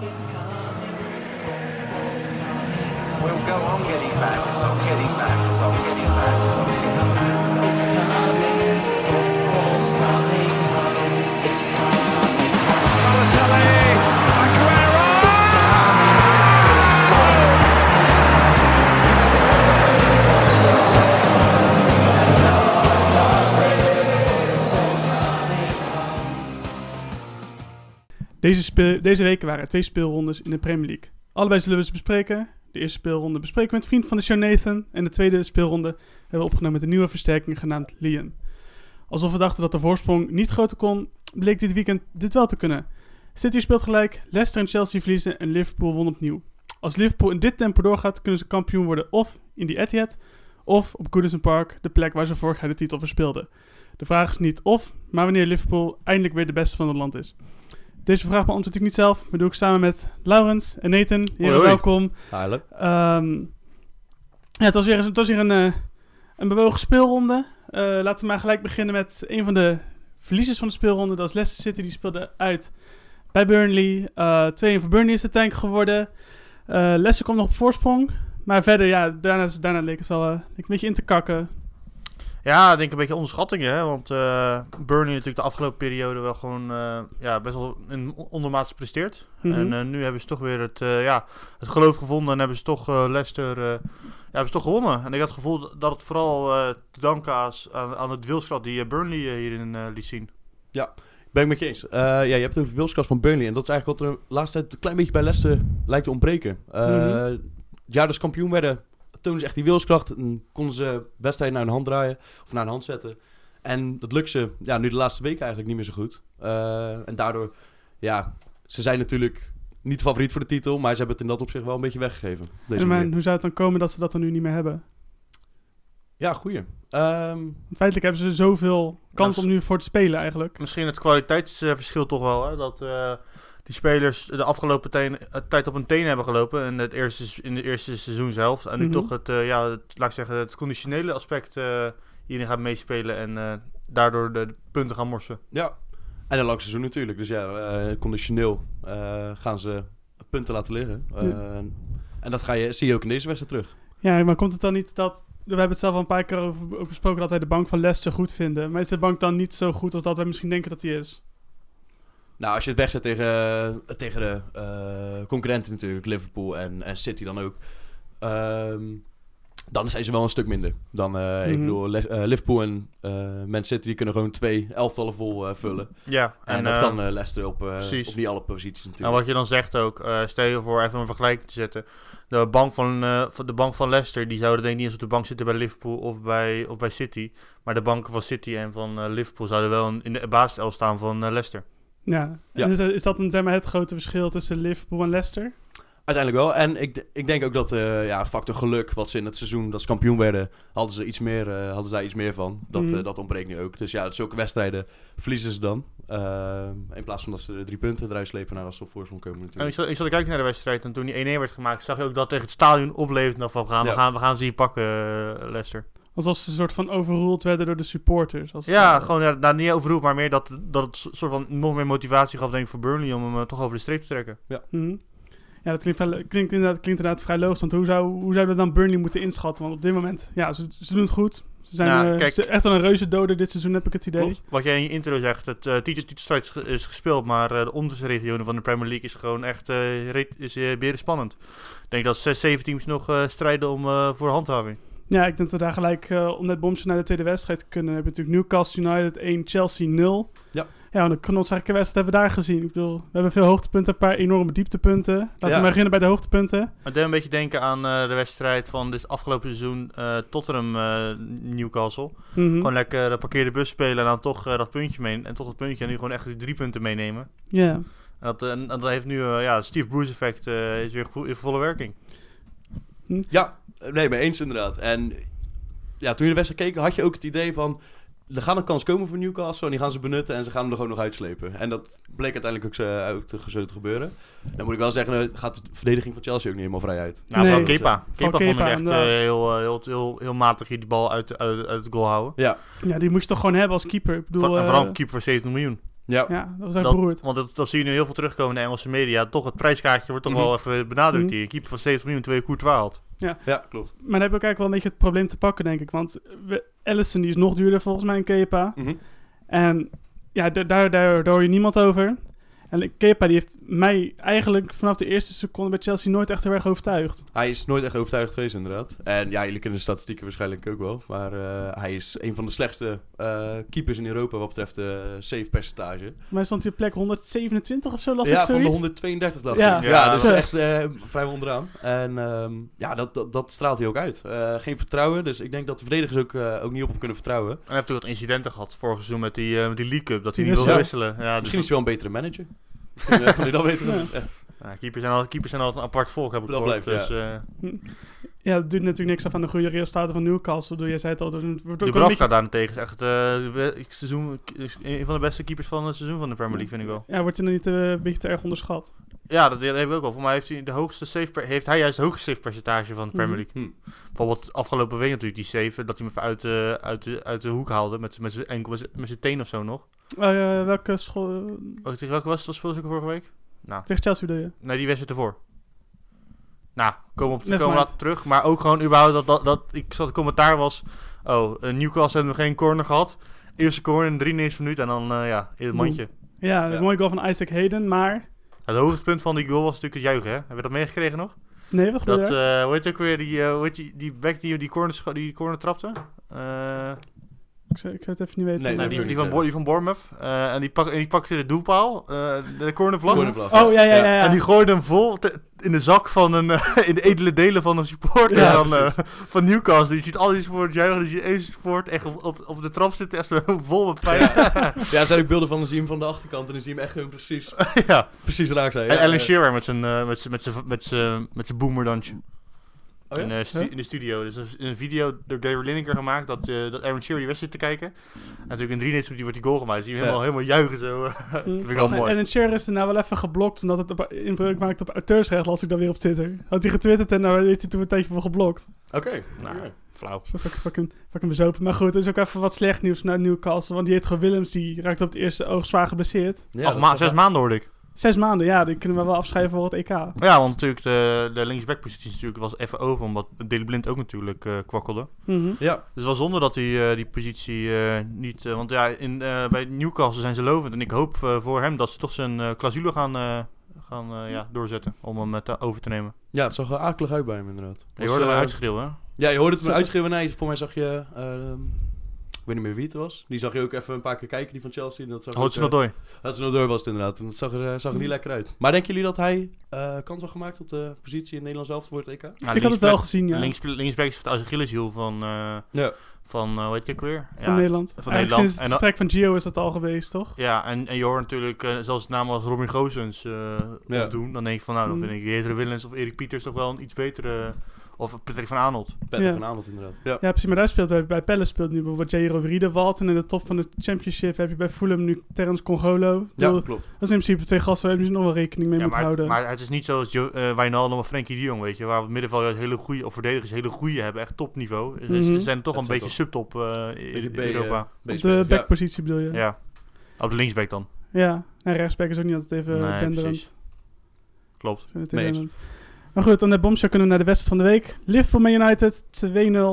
We'll go on getting back, it's on getting back, it's on getting back, it's on getting back. It's coming, football's coming home. It's coming Deze, weken waren er twee speelrondes in de Premier League. Allebei zullen we ze bespreken. De eerste speelronde bespreken we met vriend van de show Nathan. En de tweede speelronde hebben we opgenomen met een nieuwe versterking genaamd Liam. Alsof we dachten dat de voorsprong niet groter kon, bleek dit weekend dit wel te kunnen. City speelt gelijk, Leicester en Chelsea verliezen en Liverpool won opnieuw. Als Liverpool in dit tempo doorgaat, kunnen ze kampioen worden of in die Etihad, of op Goodison Park, de plek waar ze vorig jaar de titel verspeelden. De vraag is niet of, maar wanneer Liverpool eindelijk weer de beste van het land is. Deze vraag beantwoord ik niet zelf, maar doe ik samen met Laurens en Nathan. Heren, hoi. welkom. Hallo. Ehm, ja, het was weer, het was weer een, eh, een bewogen speelronde. Eh, laten we maar gelijk beginnen met een van de verliezers van de speelronde. Dat is Leicester City, die speelde uit bij Burnley. Eh 2-1 voor Burnley is de tank geworden. Leicester komt nog op voorsprong. Maar verder, ja, daarna, daarna leek het wel leek het een beetje in te kakken. Ja, ik denk een beetje onderschattingen. Hè? Want eh Burnley natuurlijk de afgelopen periode wel gewoon eh, ja, best wel in ondermaats presteert. Mhm. En eh, nu hebben ze toch weer het, ja, het geloof gevonden en hebben ze toch Leicester ja, hebben ze toch gewonnen. En ik had het gevoel dat het vooral te danken is aan, aan het wilskracht die Burnley hierin liet zien. Ben ik met je eens. Ja, je hebt het over wilskracht van Burnley. En dat is eigenlijk wat er de laatste tijd een klein beetje bij Leicester lijkt te ontbreken. Jaar dat ze kampioen werden, toonden ze echt die wilskracht. En konden ze wedstrijden naar een hand draaien. Of naar een hand zetten. En dat lukt ze ja, nu de laatste weken eigenlijk niet meer zo goed. Eh, en daardoor, ja, ze zijn natuurlijk niet de favoriet voor de titel. Maar ze hebben het in dat opzicht wel een beetje weggegeven. Deze En manier. hoe zou het dan komen dat ze dat dan nu niet meer hebben? Ja, goeie. Ehm, Want feitelijk hebben ze zoveel kans Ja, om nu voor te spelen eigenlijk. Misschien het kwaliteitsverschil toch wel. Hè? Dat eh, die spelers de afgelopen teen- eh, tijd op hun tenen hebben gelopen. In, het eerste, in de eerste seizoenshelft. En nu Mhm. toch het, eh, ja, het, laat ik zeggen, het conditionele aspect eh, hierin gaat meespelen. En eh, daardoor de punten gaan morsen. Ja, en een lang seizoen natuurlijk. Dus ja, eh, conditioneel eh, gaan ze punten laten liggen. Eh, Ja. En dat ga je, zie je ook in deze wedstrijd terug. Ja, maar komt het dan niet dat... We hebben het zelf al een paar keer over besproken dat wij de bank van Leicester goed vinden. Maar is de bank dan niet zo goed als dat wij misschien denken dat die is? Nou, als je het wegzet tegen, eh, tegen de eh, concurrenten natuurlijk, Liverpool en, en City dan ook. ehm, dan zijn ze wel een stuk minder. Dan, eh, ik Mhm. bedoel, Liverpool en Man City die kunnen gewoon twee elftallen vol vullen. Ja, En, en, dat kan Leicester op, op niet alle posities En natuurlijk. wat je dan zegt ook, stel je voor even een vergelijking te zetten. De bank van, de bank van Leicester, die zouden denk ik niet eens op de bank zitten bij Liverpool of bij, of bij City. Maar de banken van City en van Liverpool zouden wel in de basiself staan van Leicester. Ja. Ja. En is, is dat een, zeg maar, het grote verschil tussen Liverpool en Leicester? Uiteindelijk wel. En ik, ik denk ook dat eh ja, factor geluk, wat ze in het seizoen dat ze kampioen werden, hadden ze iets meer, eh, hadden daar iets meer van. Dat, Mhm. eh, dat ontbreekt nu ook. Dus ja, zulke wedstrijden verliezen ze dan. Eh, in plaats van dat ze de drie punten eruit slepen naar als ze op voorsprong komen En ik natuurlijk. zat, ik zat te kijken naar de wedstrijd en toen die 1-1 werd gemaakt, zag je ook dat tegen het stadion opleefde. Van, we gaan, we gaan, we gaan ze hier pakken, Leicester. Alsof ze een soort van overruled werden door de supporters. Als Ja, gewoon ja, nou, niet overroep, maar meer dat, dat het soort van nog meer motivatie gaf denk ik voor Burnley om hem eh, toch over de streep te trekken. Mhm. Ja, dat klinkt, klinkt, inderdaad, klinkt inderdaad vrij logisch. Want hoe, zou, hoe zouden we dan Burnley moeten inschatten? Want op dit moment, ja, ze, ze doen het goed. Ze zijn Ja, eh, kijk. ze- echt wel een reuze doder dit seizoen, heb ik het idee. Klopt. Wat jij in je intro zegt, het uh, titelstrijd is, ge- is gespeeld, maar eh, de onderste regionen van de Premier League is gewoon echt eh re- is, beren spannend. Ik denk dat zes, zeven teams nog eh, strijden om, eh, voor handhaving. Ja, ik denk dat we daar gelijk eh, om net bomsje naar de tweede wedstrijd kunnen. We hebben natuurlijk Newcastle United 1, Chelsea 0. Ja. Ja, en de knotsrijke wedstrijd hebben we daar gezien. Ik bedoel, we hebben veel hoogtepunten, een paar enorme dieptepunten. Laten we maar beginnen bij de hoogtepunten. Het deed een beetje denken aan eh, de wedstrijd van dit afgelopen seizoen eh, Tottenham-Newcastle. Mhm. Gewoon lekker de parkeerde bus spelen en dan toch dat puntje mee. En toch dat puntje en nu gewoon echt die drie punten meenemen. Ja. En dat, eh, en dat heeft nu, eh, ja, Steve Bruce effect eh, is weer goed, in volle werking. Ja, eh, nee, mee eens inderdaad. En ja, toen je de wedstrijd keek, had je ook het idee van... Er gaat een kans komen voor Newcastle en die gaan ze benutten en ze gaan hem er gewoon nog uitslepen. En dat bleek uiteindelijk ook zo, ook te, zo te gebeuren. Dan moet ik wel zeggen, eh, gaat de verdediging van Chelsea ook niet helemaal vrij uit. Nou, Nee. vooral Kepa. Kepa vond ik echt eh, heel, eh, heel, heel, heel matig hier die bal uit, uit, uit het goal houden. Ja, ja, die moet je toch gewoon hebben als keeper. Ik bedoel, Van- en vooral eh, een keeper voor 17 miljoen. Ja. Ja, dat was echt Dat- beroerd. Want dat, dat zie je nu heel veel terugkomen in de Engelse media. Toch, het prijskaartje wordt toch Mhm. wel even benadrukt Mhm. hier. Keeper van 70 miljoen, twee Courtois haalt. Ja, klopt. Maar dan heb ik eigenlijk wel een beetje het probleem te pakken, denk ik. Want we, Allison die is nog duurder volgens mij in Kepa. Mhm. En ja, da- daar, daar, daar hoor je niemand over. En Kepa die heeft mij eigenlijk vanaf de eerste seconde bij Chelsea nooit echt heel erg overtuigd. Hij is nooit echt overtuigd geweest, inderdaad. En ja, jullie kennen de statistieken waarschijnlijk ook wel. Maar eh, hij is een van de slechtste eh, keepers in Europa wat betreft de save percentage. Mij stond hij op plek 127 of zo, las ja, ik van de zoiets. 132 dacht Ja. ik. Ja, Ja, dus echt eh vrijwel onderaan. En ehm, ja, dat, dat, dat straalt hij ook uit. Eh, geen vertrouwen, dus ik denk dat de verdedigers ook, eh, ook niet op hem kunnen vertrouwen. En hij heeft natuurlijk wat incidenten gehad vorig seizoen met die, eh, met die League Cup. Dat hij niet wilde ja. wisselen. Ja, dus Misschien is hij wel een betere manager. Misschien eh, kan hij dat beter doen. Ja. Ja. keepers, zijn al, keepers zijn altijd een apart volk, heb ik Dat gehoord. blijft, dus, ja. eh, Ja, dat doet natuurlijk niks af aan de goede resultaten van Newcastle. Doe jij zei het al, dus het wordt ook Dubravka beetje, daarentegen is echt eh, ik- seizoen, een van de beste keepers van het seizoen van de Premier League, vind ik wel. ja, wordt hij dan niet eh, een beetje te erg onderschat. Ja, dat hebben we ook wel. Voor mij heeft hij, de hoogste save per- heeft hij juist het hoogste save percentage van de Premier Mhm. League. Hm. Bijvoorbeeld afgelopen week natuurlijk die save, dat hij hem even uit, de uit, de, uit de hoek haalde met, met zijn enkel, met zijn teen of zo nog. Eh, welke school... Oh, tegen welke was het? Dat speelde ze ook vorige week? Nou, tegen Chelsea bedoel je? nee, die wedstrijd ervoor. Nou, komen op komen later terug. Maar ook gewoon überhaupt dat, dat, dat ik zat commentaar was. Oh, eh, Newcastle hebben nog geen corner gehad. Eerste corner in de 93 minuut en dan eh, ja, in het mandje. Ja, Ja. een mooie goal van Isaac Hayden, maar... Het hoogtepunt van die goal was natuurlijk het juichen, hè? Heb je dat meegekregen nog? Nee, wat gebeurde Dat, eh hoe heet het ook weer, die, eh hoe heet die, die back die die corner, die corner trapte? Ik, zou, ik zou het even niet weten. Nee, nou, die, van, die van Bournemouth. Eh, en, die pak, en die pakte de doelpaal, eh, de cornervlag. Oh, ja, ja, ja. ja. En die gooide hem vol te- in de zak van een, eh, in de edele delen van een supporter Ja, van, eh, van Newcastle. Je ziet al die supporters juichen, je ziet één support echt op, op, op de trap zitten, echt vol met pijn. Ja. Ja, er zijn ook beelden van, dan zie je hem van de achterkant en dan zie je hem echt precies, ja. precies raak zijn. En Alan Shearer met zijn, met zijn, met zijn, met zijn, met zijn boomerdansje. Oh ja? in, eh, stu- Huh? in de studio. Dus een video door Gary Lineker gemaakt dat, eh dat Aaron Shearer die wedstrijd te kijken. En natuurlijk in 93 minuten wordt die goal gemaakt. Dus zie je hem Ja. helemaal, helemaal juichen zo. dat vind ik wel En- mooi. En een share is er nou wel even geblokt, omdat het op- inbreuk maakt op auteursrecht, las ik dan weer op Twitter. Had hij getwitterd en daar heeft hij toen een tijdje voor geblokt. Oké. Nou, flauw. Zo fucking, fucking, fucking bezopen. Maar goed, er is ook even wat slecht nieuws naar Newcastle, want die heeft gewoon Willems, die raakt op het eerste oog zwaar geblesseerd. Ja, ma- zes maanden hoorde ik. Zes maanden, ja, die kunnen we wel afschrijven voor het EK. Ja, want natuurlijk de, de linksbackpositie natuurlijk was even open. Omdat Daley Blind ook natuurlijk eh, kwakkelde. Mhm. Ja, Dus wel zonde dat hij eh, die positie eh, niet... eh, want ja, in, eh, bij Newcastle zijn ze lovend. En ik hoop voor hem dat ze toch zijn eh clausule gaan, eh, gaan eh, ja, doorzetten. Om hem te- over te nemen. ja, het zag er akelig uit bij hem inderdaad. Je hoorde hem uitschreeuwen, hè? Ja, je hoorde het me uitschreeuwen. Nee, voor mij zag je... ik weet niet meer wie het was. Die zag je ook even een paar keer kijken, die van Chelsea. En Dat zag nog eh, door. Hudson Odoi was het inderdaad. En dat zag er, eh, zag er niet lekker uit. Maar denken jullie dat hij eh, kans had gemaakt op de positie in Nederland zelf voor het EK? Ja, ik had het wel gezien, ja, Links, linksback is het Achilleshiel van, eh Ja. van hoe heet je ook weer? van Nederland. van Eigenlijk Nederland. sinds het vertrek van Gio is dat al geweest, toch? Ja, en, en je hoort natuurlijk, eh, zelfs namen als Robin Goossens eh Ja. doen. Dan denk ik van, nou, dan Mm. vind ik Jeter Willens of Erik Pieters toch wel een iets betere... Of Patrick van Arnold. Patrick Ja. van Aanholt inderdaad. Ja. Ja, precies. Maar daar speelt bij, bij Palace speelt nu bijvoorbeeld Jairo Riedewald. En in de top van de championship heb je bij Fulham nu Terence Congolo. Ja, klopt. Dat is in principe twee gasten waar je misschien nog wel rekening mee Ja, moet maar, houden. maar het is niet zoals jo eh Wijnaldum of Frenkie de Jong, weet je. Waar we het middenveld juist hele goede, of verdedigers hele goede hebben. Echt topniveau. Ze- Mhm. Ze zijn toch Dat een beetje subtop eh, in, B, eh, Europa. Op de ja. backpositie bedoel je? ja. Op de linksback dan. Ja. En rechtsback is ook niet altijd even Nee. Klopt. Zo Maar goed, dan de bombshell kunnen we naar de wedstrijd van de week. Liverpool Man United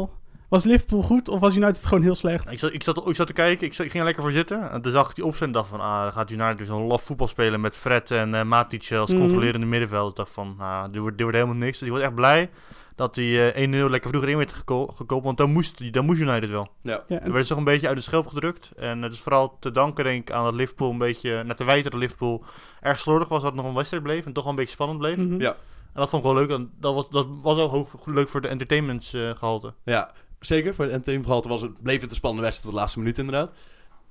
2-0. Was Liverpool goed of was United gewoon heel slecht? Ik zat, ik, zat, ik zat te kijken, ik, zat, ik ging er lekker voor zitten. En toen zag ik die opzet en dacht van, ah, dan gaat United dus zo'n laf voetbal spelen met Fred en eh Matic als Mhm. controlerende middenveld. Ik dacht van, ah, dit wordt, dit wordt helemaal niks. Dus ik was echt blij dat die eh 1-0 lekker vroeger in werd geko- gekomen, want dan moest, dan moest United wel. Ja. Ja, Er en- werd toch een beetje uit de schelp gedrukt. En het is vooral te danken denk ik aan dat Liverpool een beetje, naar te wijten dat Liverpool erg slordig was, dat het nog een wedstrijd bleef en toch wel een beetje spannend bleef. Ja. En dat vond ik wel leuk. En dat was, dat was ook hoog, leuk voor de entertainmentsgehalte. Ja, zeker. Voor het entertainmentgehalte was het, bleef het een spannende wedstrijd tot de laatste minuut inderdaad.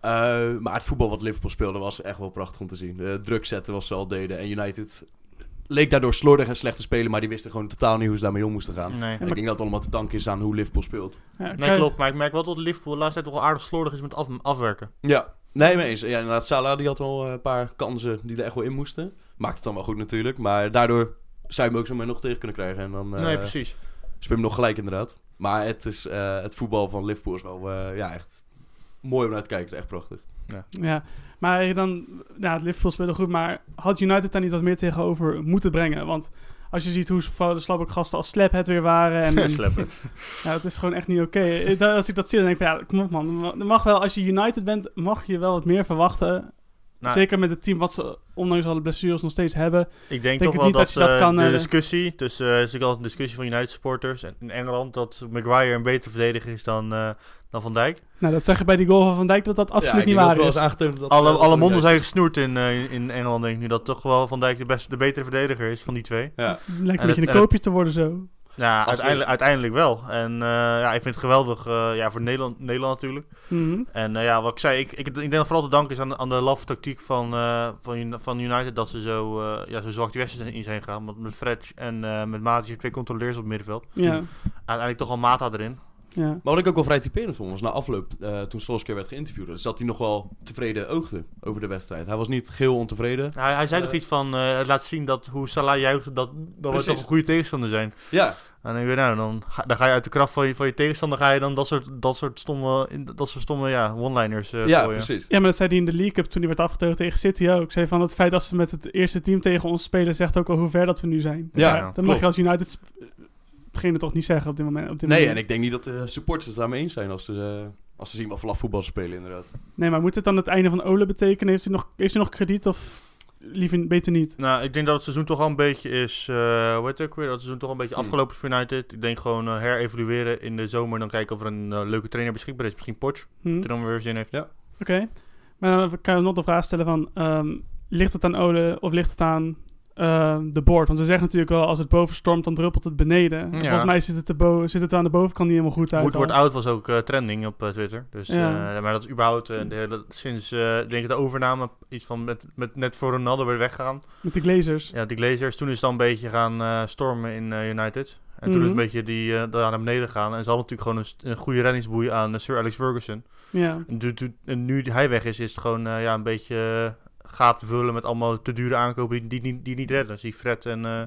Eh, maar het voetbal wat Liverpool speelde was echt wel prachtig om te zien. De druk zetten was ze al deden. En United leek daardoor slordig en slecht te spelen, maar die wisten gewoon totaal niet hoe ze daarmee om moesten gaan. Nee. En ik denk dat het allemaal te danken is aan hoe Liverpool speelt. Ja, Nee, klopt. Maar ik merk wel dat Liverpool de laatste tijd toch wel aardig slordig is met af, afwerken. Ja, nee, mee eens. Ja, inderdaad, Salah die had wel eh, een paar kansen die er echt wel in moesten. Maakt het dan wel goed natuurlijk, maar daardoor zou je hem ook zo maar nog tegen kunnen krijgen. En dan eh nee, precies. speel hem nog gelijk inderdaad. Maar het, is, eh, het voetbal van Liverpool is wel eh, ja, echt mooi om naar te kijken. Het is echt prachtig. Ja, maar dan, ja, het Liverpool speelde goed, maar had United daar niet wat meer tegenover moeten brengen? Want als je ziet hoe de slappe gasten als Slap het weer waren. En, en- Slap het. ja, het is gewoon echt niet oké. Eh, Als ik dat zie, dan denk ik van, ja, kom op man. Er mag wel, als je United bent, mag je wel wat meer verwachten. Nou, Zeker met het team wat ze, ondanks alle blessures, nog steeds hebben. Ik denk Denk toch wel niet dat, dat je dat eh, kan, de eh, discussie, tussen, uh, is natuurlijk altijd een discussie van United supporters en in Engeland, dat Maguire een betere verdediger is dan, eh, dan Van Dijk. Nou, dat zeg je bij die goal van Van Dijk dat dat absoluut niet waar is. alle alle monden zijn gesnoerd in, in Engeland, denk ik nu, dat toch wel Van Dijk de, beste, de betere verdediger is van die twee. Ja. Het lijkt En een beetje het- een en koopje te worden zo. Ja, uiteindelijk, uiteindelijk wel. En eh, ja, ik vind het geweldig eh, ja, voor Nederland, Nederland natuurlijk. Mhm. En eh, ja, wat ik zei, ik, ik, ik denk dat vooral te danken is aan, aan de love tactiek van, van, van United dat ze zo, ja, zo zwak die wedstrijd in zijn gegaan. Want met Fred en met Maatje twee controleurs op het middenveld. Ja, Uiteindelijk toch al Mata erin. Ja. Maar wat ik ook wel vrij typerend vond, was na afloop, eh, toen Solskjaer werd geïnterviewd, dat hij nog wel tevreden oogde over de wedstrijd. Hij was niet geheel ontevreden. Nou, hij, zei toch iets van, eh, het laat zien dat hoe Salah juicht, dat, dat we toch een goede tegenstander zijn. Ja, En dan nou, dan, ga, dan ga je uit de kracht van je, van je tegenstander, ga je dan dat soort, dat soort stomme, in- dat soort stomme ja, one-liners eh ja gooien. precies. Ja, maar dat zei hij in de League Cup toen hij werd afgetogen tegen City ook. Zei van het feit dat ze met het eerste team tegen ons spelen, zegt ook al hoe ver dat we nu zijn. Ja, dan mag klopt. je als United hetgene toch niet zeggen op dit moment. Op dit Nee, moment. en ik denk niet dat de supporters het daarmee eens zijn als ze, eh, als ze zien wat voor voetbal spelen inderdaad. Nee, maar moet het dan het einde van Ole betekenen? Heeft hij nog, heeft hij nog krediet of liever beter niet? Nou, ik denk dat het seizoen toch al een beetje is, eh hoe heet het ook weer, dat het seizoen toch al een beetje Hmm. afgelopen is voor United. Ik denk gewoon eh, herevalueren in de zomer, dan kijken of er een leuke trainer beschikbaar is. Misschien Poch, Hm? die er dan weer zin heeft. Oké. Maar dan kan je nog de vraag stellen van... ehm, ligt het aan Ole of ligt het aan ehm, de board? Want ze zeggen natuurlijk wel... als het boven stormt, dan druppelt het beneden. Ja. Volgens mij zit het, zit het aan de bovenkant niet helemaal goed uit. Wood al. wordt oud was ook eh, trending op eh, Twitter. Dus, Ja. eh, maar dat is überhaupt de hele- sinds eh, ik denk de overname iets van met, met net voor Ronaldo weer weggegaan. Met de Glazers. Ja, die Glazers. Toen is het dan een beetje gaan stormen in United. En toen is Mhm. een beetje die daar naar beneden gegaan. En ze hadden natuurlijk gewoon een, goede reddingsboei aan Sir Alex Ferguson. Ja. En, nu hij weg is, is het gewoon ja, een beetje gaten vullen met allemaal te dure aankopen die, die, niet- die niet redden. Zie Fred en, eh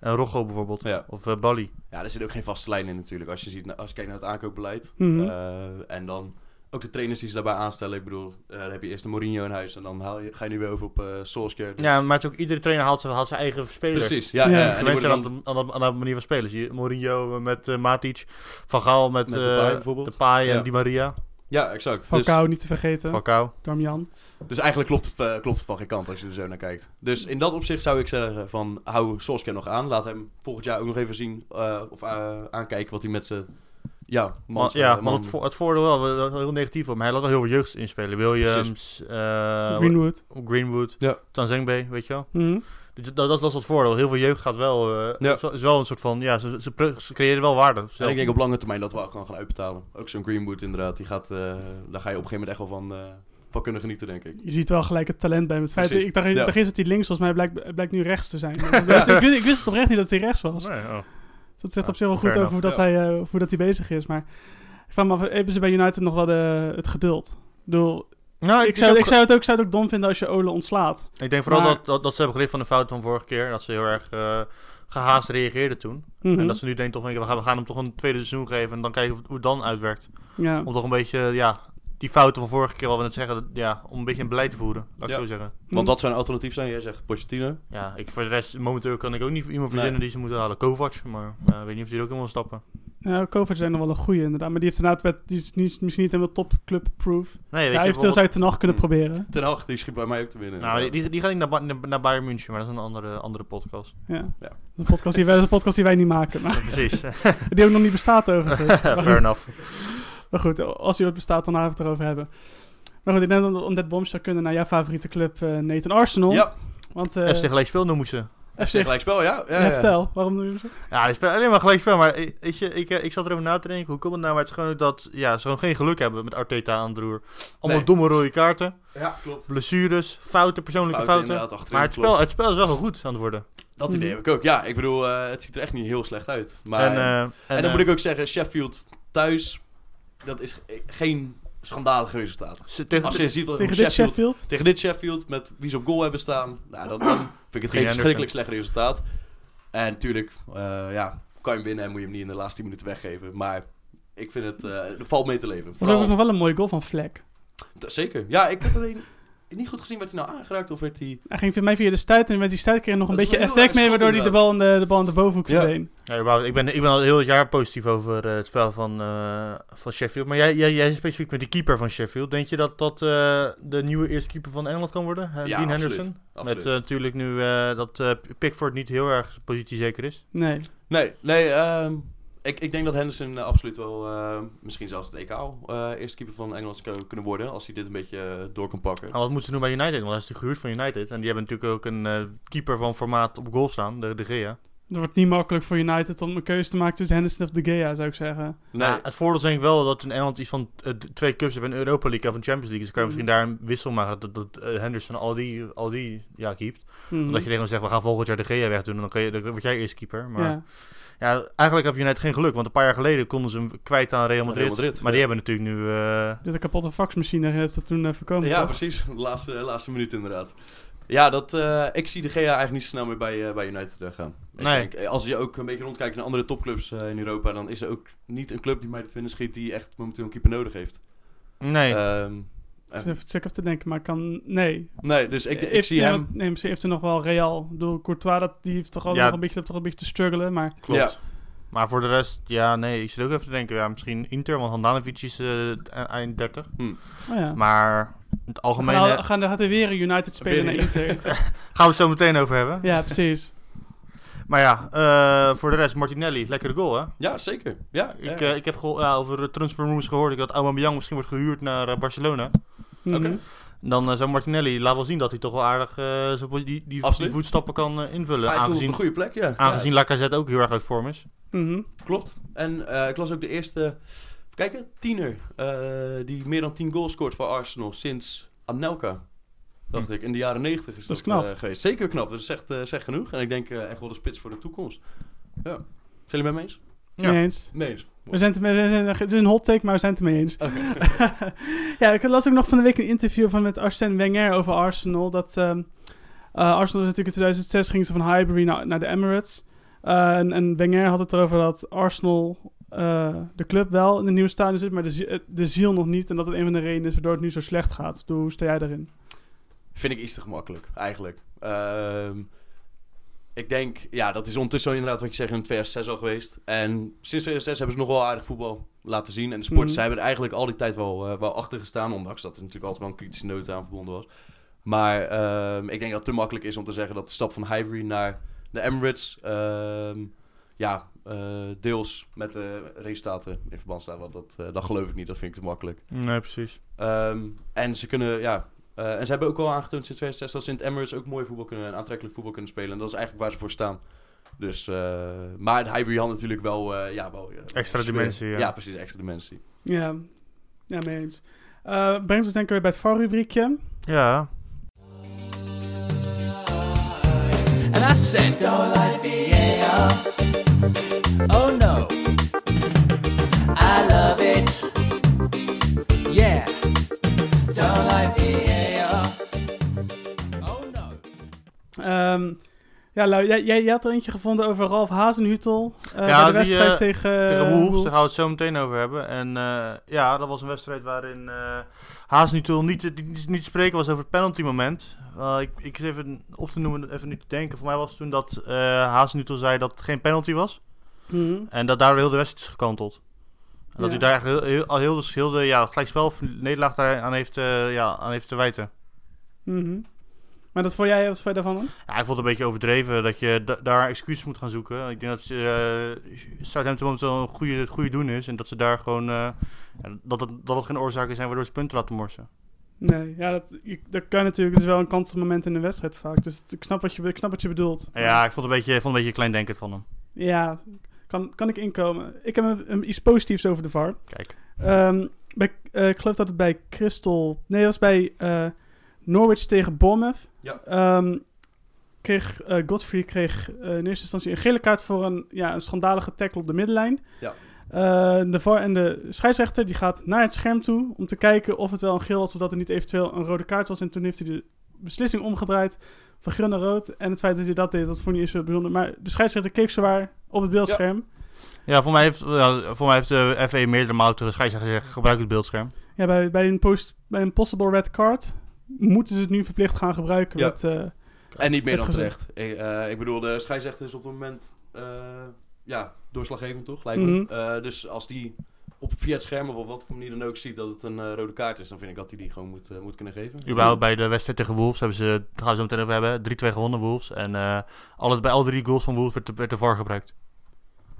en Rocco bijvoorbeeld. Ja. Of eh Bali. Ja, er zit ook geen vaste lijn in natuurlijk. Als je, ziet, als je kijkt naar het aankoopbeleid. Mhm. Eh, en dan ook de trainers die ze daarbij aanstellen. Ik bedoel, eh, dan heb je eerst een Mourinho in huis. En dan haal je, ga je nu weer over op eh Solskjaer. Dus- Ja, maar het is ook, iedere trainer haalt zijn, haalt zijn eigen spelers. precies. Ja, Ja. ja. En die aan, dan, de- aan, de- aan de manier van spelen. Zie je Mourinho met Matic, Van Gaal met, eh, bijvoorbeeld. Depay en Ja. Di Maria, ja, exact. Dus, Falcao niet te vergeten. Falcao. Darmian. dus eigenlijk klopt het, eh, klopt het van geen kant als je er zo naar kijkt. Dus in dat opzicht zou ik zeggen van hou Solskjaer nog aan. Laat hem volgend jaar ook nog even zien eh, of eh, aankijken wat hij met zijn... Ja, Man, man, ja, maar het, vo- het voordeel wel, heel negatief op. Maar hij laat wel heel veel jeugd inspelen. Williams, eh, Greenwood. Greenwood, Ja. Tanzengbe, weet je wel. Mhm. Dus dat, dat, dat is het voordeel. Heel veel jeugd gaat wel, eh, Ja. is, wel- een soort van, ja, ze, ze, creëren wel waarde. En ik denk op lange termijn dat we ook gaan gaan uitbetalen. Ook zo'n Greenwood inderdaad. Die gaat, eh, daar ga je op een gegeven moment echt wel van, eh, van kunnen genieten, denk ik. Je ziet wel gelijk het talent bij hem. Het feit, Precies. ik dacht, Ja. ik dacht eerst dat hij links was, maar hij blijkt, blijkt nu rechts te zijn. ik, wist, ik, wist, ik wist oprecht niet dat hij rechts was. Nee, oh. Dus dat zegt Ja, op zich wel goed over hoe dat, hij, eh, hoe dat hij bezig is. Maar ik vraag me af, hebben ze bij United nog wel de, het geduld? Ik bedoel, Nou, ik, zou, ik, zou het ook, zou het ook dom vinden als je Ole ontslaat. Ik denk vooral Maar- dat, dat, dat ze hebben geleerd van de fout van vorige keer. Dat ze heel erg eh, gehaast reageerden toen. Mhm. En dat ze nu denken toch, we gaan, we gaan hem toch een tweede seizoen geven. En dan kijken hoe het dan uitwerkt. ja. Om toch een beetje, ja, die fouten van vorige keer, wat we net zeggen, dat- ja, om een beetje een beleid te voeren. Laat ik Ja. zo zeggen. Want wat zou een alternatief zijn? Jij zegt Pochettino. Ja, ik, voor de rest, momenteel kan ik ook niet iemand verzinnen Nee. die ze moeten halen. Kovac, maar ik weet niet of die er ook in wil stappen. Ja, Kovac zijn nog wel een goeie inderdaad. Maar die heeft inderdaad met, die is niet, misschien niet helemaal topclub-proof. Nee, weet Ja, je, eventueel zou je ten acht kunnen Hmm. proberen. Ten Hag, die schiet bij mij ook te winnen. nou, die, die, gaat niet naar, naar, naar Bayern München, maar dat is een andere, andere podcast. Ja. Ja. Dat is een podcast die wij, dat is een podcast die wij niet maken. Maar Ja, precies. die ook nog niet bestaat overigens. Fair enough. Maar goed, als die ooit bestaat, dan gaan we het erover hebben. Maar goed, ik denk dat we om dit bombshell kunnen naar jouw favoriete club, eh Nathan Arsenal. Ja, Want eh FC gelijk speel noemen ze. FC, gelijk spel, ja. ja, ja, ja. vertel, waarom doe je zo? Ja, spelen alleen maar gelijk spel. Maar ik- weet je, ik, eh, ik zat erover na te denken. Hoe komt het nou? Maar het is gewoon dat ja, ze gewoon geen geluk hebben met Arteta aan het roer. Allemaal Nee. domme rode kaarten. Ja, klopt. blessures, fouten, persoonlijke Fouten, Maar het klopt. spel, het spel is wel heel goed aan het worden. Dat idee Mhm. heb ik ook. Ja, ik bedoel, eh, het ziet er echt niet heel slecht uit. Maar, en, en, eh, en, dan moet ik ook zeggen, Sheffield thuis, dat is ge- geen schandalige resultaat. ze- tegen, Als je ziet wat Tegen dit Sheffield, Sheffield? tegen dit Sheffield, met wie ze op goal hebben staan, nou, dan, dan vind ik het geen verschrikkelijk slecht resultaat. En natuurlijk, eh, ja, kan je hem winnen en moet je hem niet in de laatste 10 minuten weggeven. Maar ik vind het, eh er valt mee te leven. Dat was Vooral, overigens nog wel een mooie goal van. D- Zeker. Ja, ik heb alleen niet goed gezien, werd hij nou aangeraakt of werd hij... Hij ging voor mij via de stuit en met die stuit kreeg hij nog een Dat beetje effect mee, waardoor hij de bal in de, de, bal in de bovenhoek Ja. verdween. Ja, ik, ben, ik ben al heel het jaar positief over eh, het spel van, eh, van Sheffield. Maar jij, jij, jij is specifiek met die keeper van Sheffield. Denk je dat dat eh, de nieuwe eerste keeper van Engeland kan worden? Ja, Dean absoluut. Henderson? Absoluut. Met eh, natuurlijk nu eh, dat eh, Pickford niet heel erg positiezeker is. Nee. Nee, nee ehm, ik, ik denk dat Henderson eh, absoluut wel, eh, misschien zelfs het EK al, eh, eerste keeper van Engeland zou kunnen worden. Als hij dit een beetje door kan pakken. Maar wat moeten ze doen bij United? Want hij is natuurlijk gehuurd van United. En die hebben natuurlijk ook een eh, keeper van formaat op goal staan, de, de Gea. Het wordt niet makkelijk voor United om een keuze te maken tussen Henderson of De Gea, zou ik zeggen. Nee, Ja, het voordeel is denk ik wel dat in Engeland iets van twee cups hebben, een Europa League of een Champions League. Dus kan je misschien daar een wissel maken dat, dat Henderson al die, al die ja, keept. Mhm. Omdat je tegen hem zegt, we gaan volgend jaar de Gea wegdoen en dan, kan je, dan word jij eerst keeper. Maar ja. Ja. eigenlijk heeft United geen geluk, want een paar jaar geleden konden ze hem kwijt aan Real Madrid. Real Madrid, maar die ja. hebben natuurlijk nu... eh, Dit een kapotte faxmachine heeft dat toen uh, voorkomen. ja, toch? precies. De laatste, laatste minuut inderdaad. Ja, dat, eh, ik zie de GA eigenlijk niet zo snel meer bij, eh, bij United gaan. Ik Nee. denk, als je ook een beetje rondkijkt naar andere topclubs in Europa, dan is er ook niet een club die mij de binnen schiet die echt momenteel een keeper nodig heeft. nee, Ehm, Ik zit even- zit even te denken, maar ik kan... Nee. nee, dus ik, ik Heeft- zie nee, hem... Nee, misschien heeft er nog wel Real. Ik bedoel, Courtois, dat, die heeft toch ook Ja. nog een beetje, toch een beetje te struggelen, maar... klopt. Ja. Maar voor de rest, ja, nee, ik zit ook even te denken, ja, misschien Inter, want Handanovic is eh, eind 30. Oh ja. Maar in het algemeen Nou, eh, gaan, dan gaat er weer een United spelen naar Inter. gaan we het zo meteen over hebben. ja, precies. Maar ja, eh, voor de rest, Martinelli, lekkere goal hè? Ja, zeker. Ja, Ik, ja. ik heb ja, over de transfer rumors gehoord dat Aubameyang misschien wordt gehuurd naar Barcelona. Mhm. Oké. Dan eh, zou Martinelli laat wel zien dat hij toch wel aardig eh, die, die, die, voetstappen kan eh, invullen. Hij stond op aangezien een goede plek, ja. aangezien Lacazette ook heel erg uit vorm is. Mhm. Klopt. En ik las ook de eerste, even kijken, tiener die meer dan 10 goals scoort voor Arsenal sinds Anelka. Dacht ik, in de jaren 90 is Dat dat, is knap. geweest. Zeker knap, dat is echt, zegt genoeg. En ik denk echt wel de spits voor de toekomst. Ja. Zijn jullie het mee eens? Ja. Mee eens. We zijn het, we zijn, het is een hot take, maar we zijn het ermee eens. ja, ik las ook nog van de week een interview van met Arsène Wenger over Arsenal. Dat ehm, eh, Arsenal is natuurlijk in 2006 ging ze van Highbury naar, naar de Emirates. Eh, en, en Wenger had het erover dat Arsenal, eh, de club wel in de nieuwe stadion zit, maar de, zie- de ziel nog niet. En dat het een van de redenen is waardoor het nu zo slecht gaat. Hoe sta jij daarin? Vind ik iets te gemakkelijk, eigenlijk. Ehm, ik denk, ja, dat is ondertussen inderdaad wat je zegt in 2006 al geweest. En sinds 2006 hebben ze nog wel aardig voetbal laten zien. En de Mhm. hebben er eigenlijk al die tijd wel, eh, wel achter gestaan. Ondanks dat er natuurlijk altijd wel een kritische noot aan verbonden was. Maar ehm, ik denk dat het te makkelijk is om te zeggen dat de stap van Highbury naar de Emirates... ehm, ja, eh, deels met de resultaten in verband staat. Want dat, eh, dat geloof ik niet, dat vind ik te makkelijk. Nee, precies. Ehm, en ze kunnen, ja. Eh, en ze hebben ook al aangetoond sinds 2006 dat ze in het Emirates ook mooi voetbal kunnen en aantrekkelijk voetbal kunnen spelen. En dat is eigenlijk waar ze voor staan. Dus, eh, maar het Highbury had natuurlijk wel, eh, ja, wel Extra sfeer. dimensie, ja. Ja, precies, extra dimensie. Ja, ja mee eens. Eh brengt ons denk ik weer bij het VAR-rubriekje. Ja, And I said, don't like VAR. Oh no. Ehm, ja, jij, jij, had er eentje gevonden over Ralf Hazenhutel. eh Ja, bij de wedstrijd eh, tegen, tegen eh, Wolves, Wolves. daar gaan we het zo meteen over hebben. En ja, dat was een wedstrijd waarin Haasnutel niet, niet, niet te spreken was over het penalty moment. Eh, ik, ik zit even op te noemen, even nu te denken. Voor mij was het toen dat eh Haasnutel zei dat het geen penalty was. Mhm. En dat daar heel de wedstrijd is gekanteld. En dat Ja. hij daar eigenlijk heel, heel, al heel, heel de ja, gelijkspel of nederlaag daar aan heeft, ja, aan heeft te wijten. Mhm. Maar dat vond jij, wat vond je daarvan dan? Ja, ik vond het een beetje overdreven dat je da- daar excuses moet gaan zoeken. Ik denk dat uh, Southampton momenteel een goede, het goede doen is. En dat ze daar gewoon... ja, dat, het, dat het geen oorzaken zijn waardoor ze punten laten morsen. Nee, ja, dat, dat kan natuurlijk. Het is wel een kantelmoment in de wedstrijd vaak. Dus ik snap wat je, ik snap wat je bedoelt. Ja, ik vond het een beetje, vond een beetje kleindenkend van hem. Ja, kan, kan ik inkomen. Ik heb een, een- iets positiefs over de VAR. Kijk. Ehm, bij, eh, ik geloof dat het bij Crystal... Nee, dat was bij Norwich tegen Bournemouth. Ja. Ehm, kreeg, eh, Godfrey kreeg eh, in eerste instantie een gele kaart voor een, ja, een schandalige tackle op de middenlijn. Ja. Eh, de VAR en de scheidsrechter die gaat naar het scherm toe om te kijken of het wel een geel was of dat er niet eventueel een rode kaart was. En toen heeft hij de beslissing omgedraaid van groen naar rood. En het feit dat hij dat deed, dat vond hij niet zo bijzonder. Maar de scheidsrechter keek zowaar op het beeldscherm. Ja, voor mij heeft, ja, voor mij heeft de FA meerdere malen tegen de scheidsrechter gezegd, gebruik het beeldscherm. Ja, bij, bij, een post, bij een possible red card moeten ze het nu verplicht gaan gebruiken. Ja. Met, eh, En niet meer dan terecht. Ik, eh, ik bedoel, de scheidsrechter is op het moment eh, ja, doorslaggevend, toch? Lijkt me. Mhm. Eh, dus als die op, via het scherm of op wat voor manier dan ook ziet dat het een rode kaart is, dan vind ik dat hij die gewoon moet, moet kunnen geven. Überhaupt bij de wedstrijd tegen Wolves hebben ze, daar gaan we zo meteen over hebben, 3-2 gewonnen Wolves. En eh alles, bij alle drie goals van Wolves werd, werd de VAR gebruikt.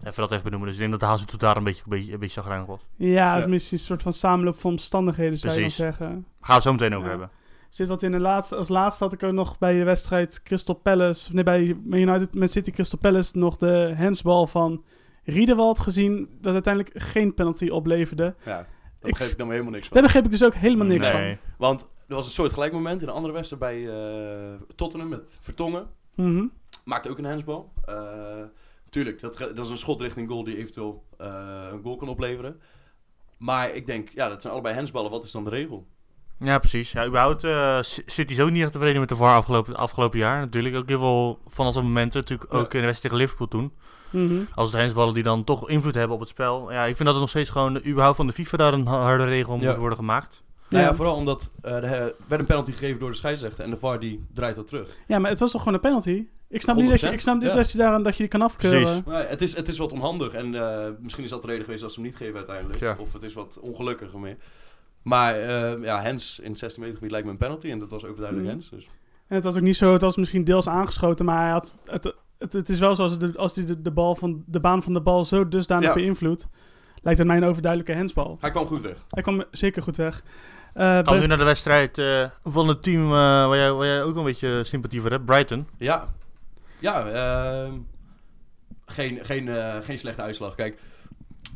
Even dat even benoemen. Dus ik denk dat de Hazen tot daar een beetje, een beetje, een beetje was. ja, het Ja. is misschien een soort van samenloop van omstandigheden, zou je dan Precies. zeggen. Gaan we het zo meteen over Ja. hebben. Zit wat in de laatste, als laatste had ik ook nog bij de wedstrijd Crystal Palace, nee, bij United Man City Crystal Palace nog de handsbal van Riedewald gezien, dat uiteindelijk geen penalty opleverde. Ja, daar Ik- begreep ik dan weer helemaal niks van. Daar begreep ik dus ook helemaal niks Nee. Want er was een soort gelijk moment in een andere wedstrijd bij eh, Tottenham met Vertongen. van. Mhm. Maakte ook een handsbal. Eh tuurlijk, dat, dat is een schot richting goal die eventueel eh, een goal kan opleveren. Maar ik denk, ja, dat zijn allebei handsballen. Wat is dan de regel? Ja, precies. Ja, überhaupt eh, C- City is ook niet echt tevreden met de VAR afgelopen, afgelopen jaar. Natuurlijk ook heel veel van als momenten. Natuurlijk Ja. ook in de wedstrijd tegen Liverpool toen. Mhm. Als het hensballen die dan toch invloed hebben op het spel. Ja, ik vind dat er nog steeds gewoon überhaupt van de FIFA daar een ha- harde regel Ja. moet worden gemaakt. Nou ja, Ja. vooral omdat eh, er werd een penalty gegeven door de scheidsrechter. En de VAR die draait dat terug. Ja, maar het was toch gewoon een penalty? Ik snap niet dat je, ik snap niet 100%, dat je, daar, dat je die kan afkeuren. Precies. Nee, het, is, het is wat onhandig. En eh, misschien is dat de reden geweest dat ze hem niet geven uiteindelijk. Ja. Of het is wat ongelukkiger meer. Maar eh, ja, Hens in het 16 meter gebied lijkt me een penalty. En dat was overduidelijk Mhm. Hens. Dus. En het was ook niet zo, het was misschien deels aangeschoten, maar hij had, het, het, het is wel zo als, de, als hij de, de, bal van, de baan van de bal zo dusdanig Ja. beïnvloedt, lijkt het mij een overduidelijke hensbal. Hij kwam goed weg. Hij kwam zeker goed weg. Eh, Dan nu naar de wedstrijd eh, van het team waar, jij, waar jij ook een beetje sympathie voor hebt. Brighton. Ja, ja ehm, geen, geen, eh, geen slechte uitslag. Kijk,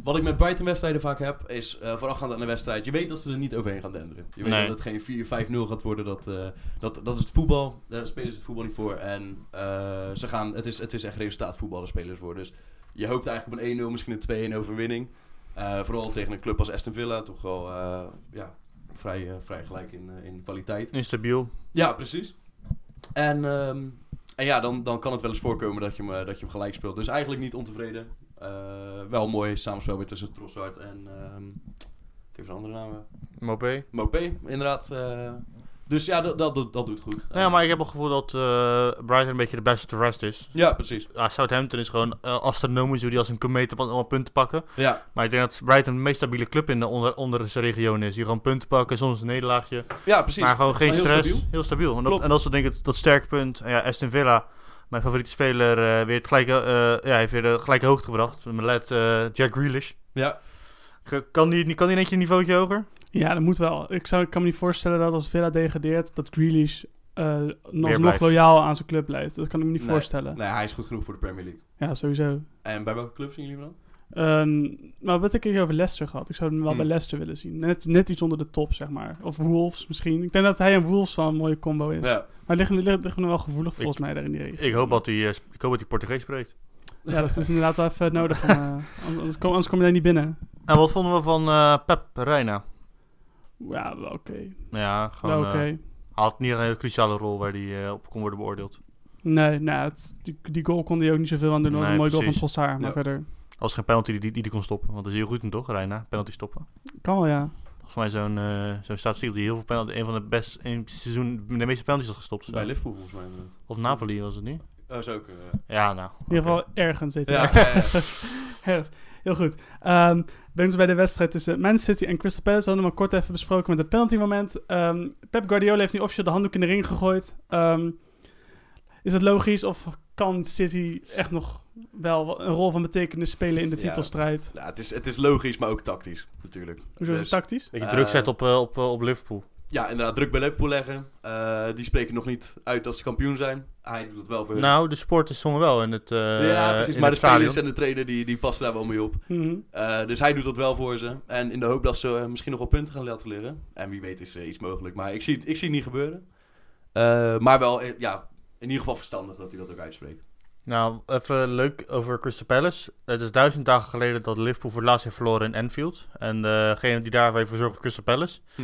wat ik met Brighton-wedstrijden vaak heb, is eh voorafgaand aan de wedstrijd. Je weet dat ze er niet overheen gaan denderen. Je weet Nee. dat het geen 4-5-0 gaat worden. Dat, eh, dat, dat is het voetbal. Daar spelen ze het voetbal niet voor. En eh, ze gaan, het, is, het is echt resultaatvoetbal, daar spelen ze voor. Dus je hoopt eigenlijk op een 1-0, misschien een 2-1 overwinning. Vooral tegen een club als Aston Villa. Toch wel ja, vrij, vrij gelijk in, in kwaliteit. Instabiel. Ja, precies. En, ehm, en ja, dan, dan kan het wel eens voorkomen dat je, hem, dat je hem gelijk speelt. Dus eigenlijk niet ontevreden. Eh, wel een mooi samenspel weer tussen Trossard en... ehm ik heb zijn andere naam. Mopé. Mopé, inderdaad. eh. dus ja, dat, dat, dat, doet goed. Nou ja, maar ik heb het gevoel dat eh, Brighton een beetje de best of the rest is. Ja, precies. Ja, Southampton is gewoon uh, astronomisch hoe die als een komeet allemaal punten pakken. Ja, Maar ik denk dat Brighton de meest stabiele club in de onder, onder zijn regio is. Die gewoon punten pakken, soms een nederlaagje. ja precies. Maar gewoon geen Maar heel stress. stabiel. Heel stabiel. En dat, en dat is denk ik het, dat sterke punt. En ja, Aston Villa, mijn favoriete speler, eh, weer het gelijke, eh, ja, heeft weer de gelijke hoogte gebracht. Mijn led eh, Jack Grealish. Ja, Kan die, kan die een een niveautje hoger? ja, dat moet wel. Ik, zou, ik kan me niet voorstellen dat als Villa degradeert, dat Grealish eh nog, nog loyaal aan zijn club blijft. Dat kan ik me niet Nee. voorstellen. nee, hij is goed genoeg voor de Premier League. Ja, sowieso. En bij welke club zien jullie hem dan? Ehm, maar wat heb ik hier over Leicester gehad? Ik zou hem wel Hmm. bij Leicester willen zien. Net, net iets onder de top, zeg maar. Of Wolves misschien. Ik denk dat hij en Wolves wel een mooie combo is. Ja, Maar liggen liggen liggen wel gevoelig volgens Ik- mij daar in die regio. Ik hoop dat hij, eh, ik hoop dat hij Portugees spreekt. Ja, dat is inderdaad wel even nodig. Om, eh, anders, kom, anders kom je daar niet binnen. En wat vonden we van eh, Pep Reina? Ja, wel oké. Nou ja, gewoon, had niet een hele cruciale rol waar hij op kon worden beoordeeld. Nee, nou, het- die, die goal kon hij ook niet zoveel aan doen. Dat was Nee, een mooi goal van. Trossard. Maar Ja. verder Als geen penalty die, die, die kon stoppen. Want dat is heel goed toch, Reina? Penalty stoppen. kan wel, ja. Volgens mij zo'n eh zo'n statistiek die heel veel penalty, een van de best in het seizoen de meeste penalties had gestopt. bij Liverpool volgens mij. Of Napoli was het niet? Oh, zo ook. eh. Ja, nou. In ieder geval ergens zit hij. Ja, ja, ja. Ergens. Heel goed. Ehm brengt ons bij de wedstrijd tussen Man City en Crystal Palace. We hadden hem al kort even besproken met het penalty moment. Ehm, Pep Guardiola heeft nu officieel de handdoek in de ring gegooid. Ehm, is het logisch of kan City echt nog wel een rol van betekenis spelen in de titelstrijd? Ja, het, is, het is logisch, maar ook tactisch natuurlijk. Hoezo is Dus- het tactisch? Beetje Eh, druk zetten op, eh, op, eh, op Liverpool. Ja, inderdaad, druk bij Liverpool leggen. Eh, die spreken nog niet uit als ze kampioen zijn. Hij doet het wel voor hun. Nou, de supporters zongen wel in het eh ja, precies. Maar de spelers en de trainer die, die passen daar wel mee op. Mhm. Eh, dus hij doet dat wel voor ze. En in de hoop dat ze misschien nog wel punten gaan laten liggen. En wie weet is iets mogelijk. Maar ik zie, ik zie het niet gebeuren. Eh, maar wel, ja, in ieder geval verstandig dat hij dat ook uitspreekt. Nou, even leuk over Crystal Palace. Het is duizend dagen geleden dat Liverpool voor het laatst heeft verloren in Anfield. En degene die daar heeft verzorgd, Crystal Palace. Hm.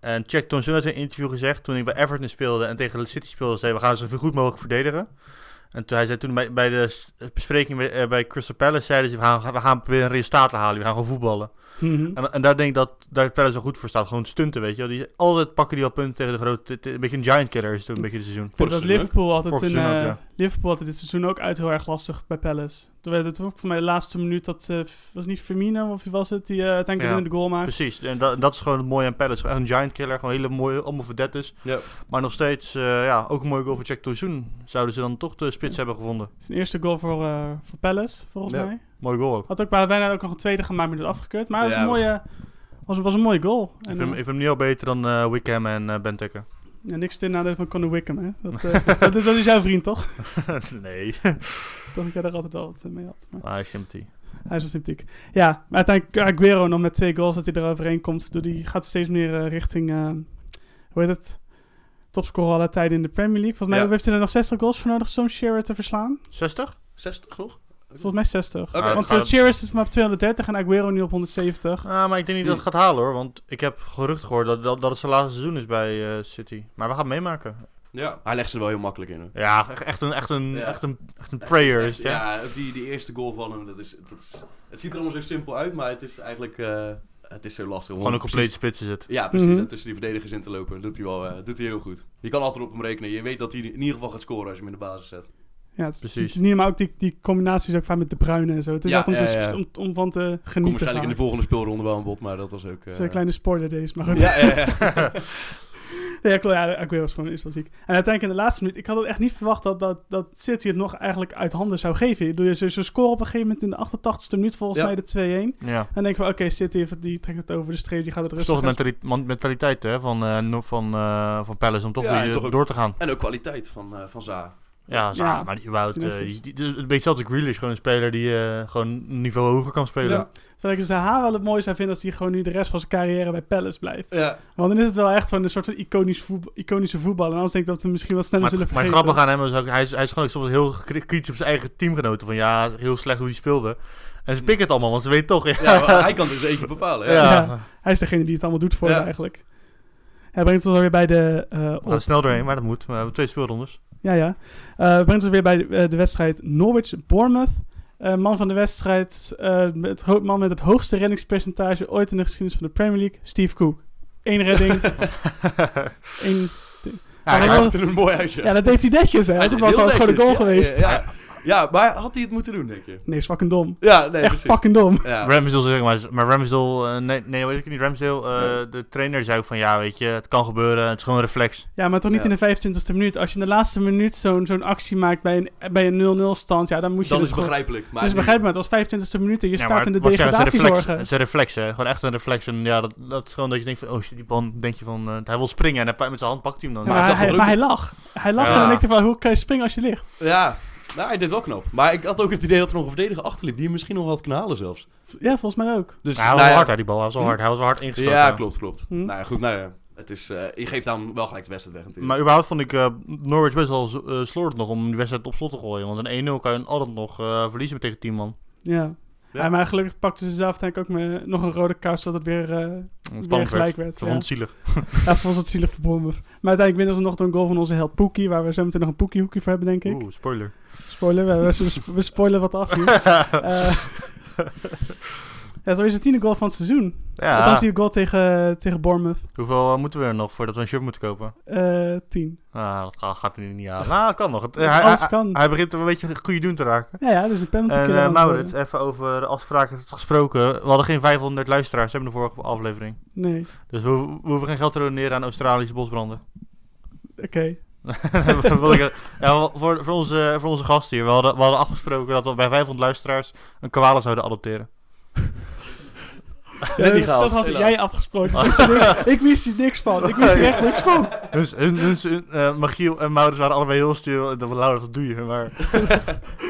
En Jack Thompson had in een interview gezegd, toen ik bij Everton speelde en tegen City speelde, zei we gaan ze zo goed mogelijk verdedigen. En toen, hij zei toen bij, bij de bespreking bij, eh, bij Crystal Palace, zeiden ze, we gaan, we gaan proberen een resultaat te halen, we gaan gewoon voetballen. Mhm. En, en daar denk ik dat daar Palace wel goed voor staat, gewoon stunten, weet je wel. Die, altijd pakken die al punten tegen de grote, een beetje een giant killer is het ook een beetje dit seizoen. Vorig dat seizoen Liverpool een, ook, eh, ja. Liverpool had dit seizoen ook uit heel erg lastig bij Palace. Toen werd het ook voor mij de laatste minuut dat eh, f- was niet Firmino of wie was het die eh, uiteindelijk Ja. de goal maakte. Precies, en dat, dat is gewoon het mooie aan Palace. Echt een giant killer, gewoon hele mooie, allemaal verdettes. Ja. Maar nog steeds, eh, ja, ook een mooie goal voor Jack Tosun. Zouden ze dan toch de spits hebben gevonden. Zijn eerste goal voor, eh, voor Palace volgens Ja. mij. Mooie goal ook. Had ook bij- bijna ook nog een tweede gemaakt, maar het afgekeurd. Maar het was Ja, een mooie, was, was een mooie goal. Ik vind, hem- eh, ik vind hem niet al beter dan eh, Wickham en eh Benteke. ja, niks ten nadele van Conor Wickham, hè? Dat, eh, dat, dat is jouw vriend, toch? nee, Toch dat jij er altijd wel wat mee had. Maar maar sympathie. hij is wel sympathiek. Ja, maar uiteindelijk Aguero nog met twee goals dat hij eroverheen komt. Door die gaat steeds meer richting, eh, hoe heet het? Topscorer aller tijden in de Premier League. Volgens mij Ja. heeft hij er nog 60 goals voor nodig om Shearer te verslaan. 60? 60 nog? Volgens mij 60. Oké. Ah, Want uh, gaat- Shearer is maar op 230 en Aguero nu op 170. Ah, maar ik denk niet dat het gaat halen hoor. Want ik heb gerucht gehoord dat, dat, dat het zijn laatste seizoen is bij eh, City. Maar we gaan het meemaken. Ja. Hij legt ze er wel heel makkelijk in. Hè. Ja, echt een, echt een, Ja. echt een, echt een prayer Echt? Ja, die, die eerste goal van hem, dat is, dat is, het ziet er allemaal zo simpel uit, maar het is eigenlijk eh, het is zo lastig. Gewoon een complete spits is het. Ja, precies. Mhm. En tussen die verdedigers in te lopen, doet hij, wel, eh, doet hij heel goed. Je kan altijd op hem rekenen. Je weet dat hij in ieder geval gaat scoren als je hem in de basis zet. Ja, het is, Precies. is niet maar ook die, die combinaties ook vaak met de bruine en zo. Het is Ja, altijd om, te ja. Om, om van te Kom genieten. waarschijnlijk in de volgende speelronde wel een bod, maar dat was ook... Dat eh, is een kleine spoiler deze, maar goed. Ja, ja, ja. Ja, klopt. Ja, Aguero is gewoon is wel ziek. En uiteindelijk in de laatste minuut, ik had het echt niet verwacht dat, dat, dat City het nog eigenlijk uit handen zou geven. Ik bedoel, Ze, ze scoren op een gegeven moment in de 88ste minuut volgens Ja. mij de 2-1. Ja. En dan denk ik van, oké, City heeft het, die trekt het over de streep, die gaat het Het is rustig toch de mentali- mentaliteit hè, van, eh, no- van, eh, van Palace om toch Ja, weer door te gaan. En ook kwaliteit van, eh, van Za. Ja, zo, Ja, maar die eh, netjes. die, die, een beetje zelfs Grealish, gewoon een speler die eh, gewoon een niveau hoger kan spelen. Ja. Terwijl ik dus haar wel het mooie zou vinden als die gewoon nu de rest van zijn carrière bij Palace blijft. Ja. Want dan is het wel echt gewoon een soort van iconisch voetbal, iconische voetbal. En anders denk ik dat we hem misschien wat sneller Maar, zullen maar het vergeten. grappige aan hem is ook, hij is, hij is gewoon soms heel kri- kritisch op zijn eigen teamgenoten. Van ja, heel slecht hoe hij speelde. En ze pikken het allemaal, want ze weten toch. Ja, Ja, maar hij kan het dus eentje bepalen. Ja. ja. Ja. Hij is degene die het allemaal doet voor Ja. ze eigenlijk. Hij brengt ons alweer bij de... eh, We gaan er snel doorheen, maar dat moet. We hebben twee speelrondes. Ja, ja. Eh brengt ons weer bij de, eh, de wedstrijd Norwich-Bournemouth. Eh, man van de wedstrijd, het man met het hoogste reddingspercentage ooit in de geschiedenis van de Premier League, Steve Cook. Eén redding, één... Ja, hij hij wil- maakt er een mooi huisje. Ja, dat deed hij netjes, hè. Dat was al een netjes, goal ja, geweest. Ja, ja. Maar had hij het moeten doen, denk je? Nee, is fucking dom. Ja, nee, Echt precies. fucking dom. Ja. Ramsdale zeg maar, maar Ramsdale, eh, nee, nee, weet ik niet, Ramsdale, eh, de trainer zei ook van ja, weet je, het kan gebeuren, het is gewoon een reflex. Ja, maar toch niet Ja. in de 25e minuut. Als je in de laatste minuut zo'n zo'n actie maakt bij een, bij een 0-0 stand, ja, dan moet je Dan is het begrijpelijk. Maar Dat is begrijpelijk, maar het was 25e minuut en je ja, staat in de ik zeg, het is een reflex, degradatiezorgen. het is een reflex, hè. gewoon echt een reflex. En ja, dat, dat is gewoon dat je denkt van, oh shit, die bal, denk je van, eh, hij wil springen en hij met zijn hand pakt hij hem dan. Ja, Maar hij, maar hij lag. Hij lag Ja. en dan denk ik van, hoe kan je springen als je ligt? Ja, nou, hij deed wel knap. Maar ik had ook het idee dat er nog een verdediger achterliep die hem misschien nog had kunnen halen zelfs. Ja, volgens mij ook. Dus, Ja, hij was nou wel hard, hè, die bal, hij was wel Hm? hard, hij was wel hard ingestoken. Ja, klopt, klopt. Hm. Nou ja, goed, nou ja. Het is, eh, je geeft dan wel gelijk de wedstrijd weg natuurlijk. Maar überhaupt vond ik eh, Norwich best wel uh, slordig nog om die wedstrijd op slot te gooien. Want een 1-0 kan je altijd nog eh, verliezen tegen 10 man. Ja. Ja. maar gelukkig pakten ze zelf denk ik ook met nog een rode kaart, zodat het weer, weer Spannend gelijk werd. werd. Ze Ja. vond het zielig. Ja, ze was het zielig. Maar uiteindelijk winnen ze nog door een goal van onze held Pookie, waar we zo meteen nog een Pookie-hoekje voor hebben, denk ik. Oeh, spoiler. Spoiler, we, we, we spoilen wat af nu. Eh, ja, zo is het tiende goal van het seizoen. Dat ja, was die goal tegen, tegen Bournemouth. hoeveel eh, moeten we er nog voordat we een shirt moeten kopen? Eh tien. Ah, dat gaat, er niet aan. Nou, dat kan nog. Het, hij, Alles hij, kan. hij begint een beetje goede doen te raken. Ja, ja, dus een penalty En aan Maurits, even over de afspraken gesproken. We hadden geen 500 luisteraars, hebben de vorige aflevering. Nee, Dus we, we hoeven geen geld te doneren aan Australische bosbranden. oké. Ja, voor, voor, onze, voor onze gasten hier. We hadden, we hadden afgesproken dat we bij 500 luisteraars een koala zouden adopteren. Net niet Eh, gehaald, Dat had helaas. jij afgesproken. Ik wist, er niks, ik wist hier niks van. Ik wist er echt niks van. Dus hun, hun, hun, eh, Magiel en Maurits waren allebei heel stil. En dan Laura, wat doe je? Maar Ja,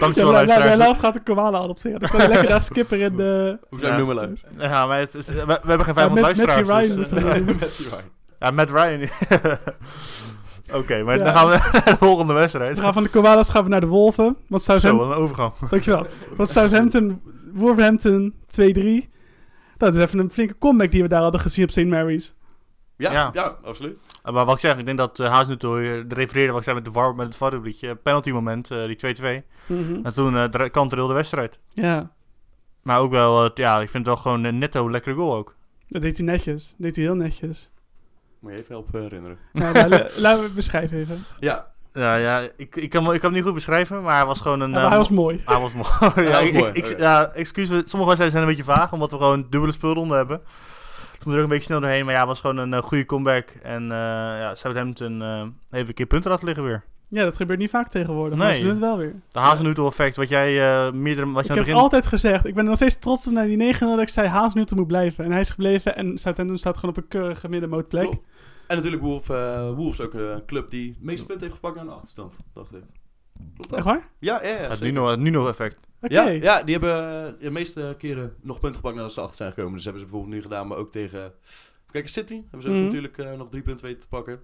dankjewel Lau- luisteraars. Lau gaat een koala adopteren. Dan kan je lekker daar skipper in de... Hoe je Ja. Luis? Ja, maar het is, we, we hebben geen Ja, 500 met, met luisteraars. Ryan dus, moeten eh, we doen. Met die Ryan. ja, met Ryan. Oké, maar Ja. dan gaan we naar de volgende wedstrijd. We gaan van de koala's gaan we naar de wolven. Want Zo, Southampton... een overgang. Dankjewel. Want Southampton... Wolverhampton 2-3. Dat is even een flinke comeback die we daar hadden gezien op St. Mary's. Ja, Ja. ja. absoluut. Uh, maar wat ik zeg, ik denk dat uh, Haasnutel hier de refereerde wat ik zei met, de VAR, met het VAR-rubriekje. Penalty moment, eh, die 2-2. Mhm. En toen uh, kantelde de wedstrijd. Ja, Maar ook wel, eh, ja, ik vind het wel gewoon een netto lekkere goal ook. dat deed hij netjes. Dat deed hij heel netjes. Moet je even helpen herinneren. Nou, nou, la- laten we het beschrijven even. Ja, Ja, ja ik, ik, kan, hem- ik kan hem niet goed beschrijven, maar hij was gewoon een... Ja, eh, hij was mooi. Hij was mooi. ja, was ik, mooi, ik, ik- oké. ja, excuus, sommige wedstrijden zijn een beetje vaag, omdat we gewoon dubbele speelronde hebben. Toen er ook een beetje snel doorheen, maar ja, het was gewoon een eh, goede comeback. En eh ja, Southampton eh even een keer punten laten liggen weer. Ja, dat gebeurt niet vaak tegenwoordig. Maar ze doen het wel weer. De Hazenutel effect, wat jij eh meerdere, wat je Ik aan heb het begin... altijd gezegd, ik ben nog steeds trots op naar die 9 dat ik zei Haasnewton moet blijven. En hij is gebleven en Southampton staat gewoon op een keurige middenmootplek. Klopt. En natuurlijk Wolf, eh Wolves ook een club die het meeste punten heeft gepakt naar een achterstand, dacht ik. Klopt dat? Echt waar? Ja, ja, ja. Het. Nuno, Nuno effect. Oké. Ja, ja, die hebben eh, de meeste keren nog punten gepakt nadat ze achter zijn gekomen. Dus hebben ze bijvoorbeeld nu gedaan, maar ook tegen... Kijk, City hebben ze ook Mhm. natuurlijk eh, nog drie punten weten te pakken.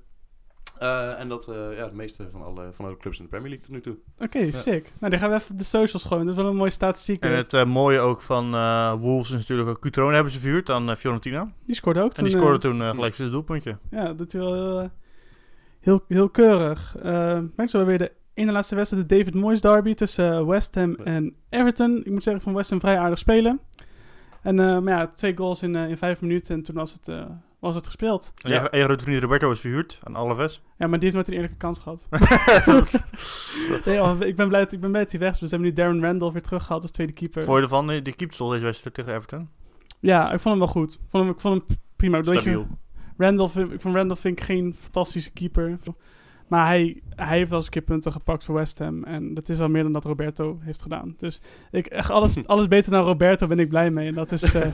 Eh, en dat, eh, ja, de meeste van alle, van alle clubs in de Premier League tot nu toe. Oké, sick. Nou, die gaan we even op de socials gooien. Dat is wel een mooie statistiek. En het eh, mooie ook van eh Wolves is natuurlijk ook Cutrone hebben ze verhuurd aan Fiorentina. Die scoorde ook En die toen, scoorde toen gelijk zijn doelpuntje. Ja, dat doet hij wel heel, heel, heel keurig. Uh, ik zo weer de ene laatste wedstrijd, de David Moyes derby tussen West Ham en Everton. Ik moet zeggen, van West Ham vrij aardig spelen. En eh, maar ja, twee goals in, in vijf minuten en toen was het, eh, was het gespeeld. En je, en je grote vriend Roberto is verhuurd aan Alaves. Ja, maar die heeft nooit een eerlijke kans gehad. nee, oh, ik, ben blij, dat- ik ben blij dat hij weg is. Dus we hebben nu Darren Randolph weer teruggehaald als tweede keeper. Voor je ervan, die keept toch deze wedstrijd tegen Everton. Ja, ik vond hem wel goed. Ik vond hem, ik vond hem prima. Je, Stabiel. Randolph, ik van Randolph vind ik geen fantastische keeper. Maar hij, hij heeft wel eens een keer punten gepakt voor West Ham. En dat is al meer dan dat Roberto heeft gedaan. Dus ik, echt alles, alles beter dan Roberto ben ik blij mee. En dat is... eh,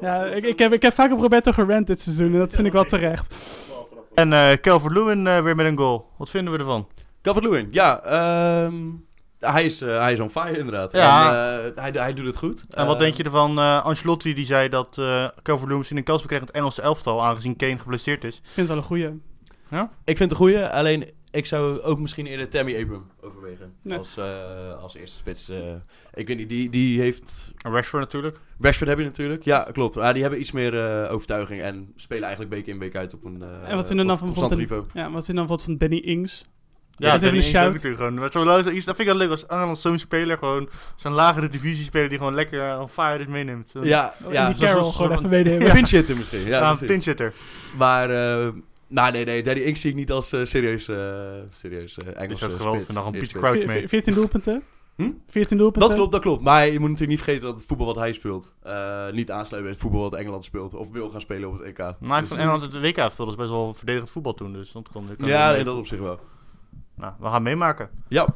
ja, ik, ik, heb, ik heb vaak op Roberto gerend dit seizoen. En dat vind ik wel terecht. En eh Calvert Lewin eh, weer met een goal. Wat vinden we ervan? Calvert-Lewin, ja. ehm, hij, is, eh, hij is on fire inderdaad. Ja. En, eh, hij, hij doet het goed. En wat Eh, denk je ervan? eh Ancelotti die zei dat eh Calvert Lewin misschien een kans kreeg in het Engelse elftal, aangezien Kane geblesseerd is. Ik vind het wel een goeie. Ik vind het een goeie, alleen ik zou ook misschien eerder Tammy Abram overwegen. Nee. Als, eh, als eerste spits. eh. ik weet niet, die, die heeft... Rashford natuurlijk. Rashford heb je natuurlijk. Ja, klopt. Maar die hebben iets meer eh, overtuiging en spelen eigenlijk week in week uit op een eh En wat dan op van constant niveau. Ja, wat vind je dan bijvoorbeeld van Danny Ings? Ja, dat is een Ings shout. natuurlijk gewoon. Dat vind ik wel leuk als Engeland zo'n speler gewoon zo'n lagere divisiespeler die gewoon lekker on fire is meeneemt. Ja, Oh, ja. Zoals- Carroll gewoon even meenemen. Een pinch hitter misschien. Ja, Ja, een pinchitter. Maar, eh, nou nee, nee, Danny Ings zie ik niet als eh, serieus, eh serieus eh Dus Engelse dat geweldig spits. vind nog een Peter spits. Crouch mee. Ve- 14 doelpunten. Hm? 14 doelpunten. Dat klopt, dat klopt. Maar je moet natuurlijk niet vergeten dat het voetbal wat hij speelt eh, niet aansluit bij het voetbal wat Engeland speelt. Of wil gaan spelen op het EK. Maar hij Dus- van Engeland het WK gespeeld, dat is best wel verdedigend voetbal toen. Dus dat kan, Ja, dat op zich wel. Nou, we gaan meemaken. Ja,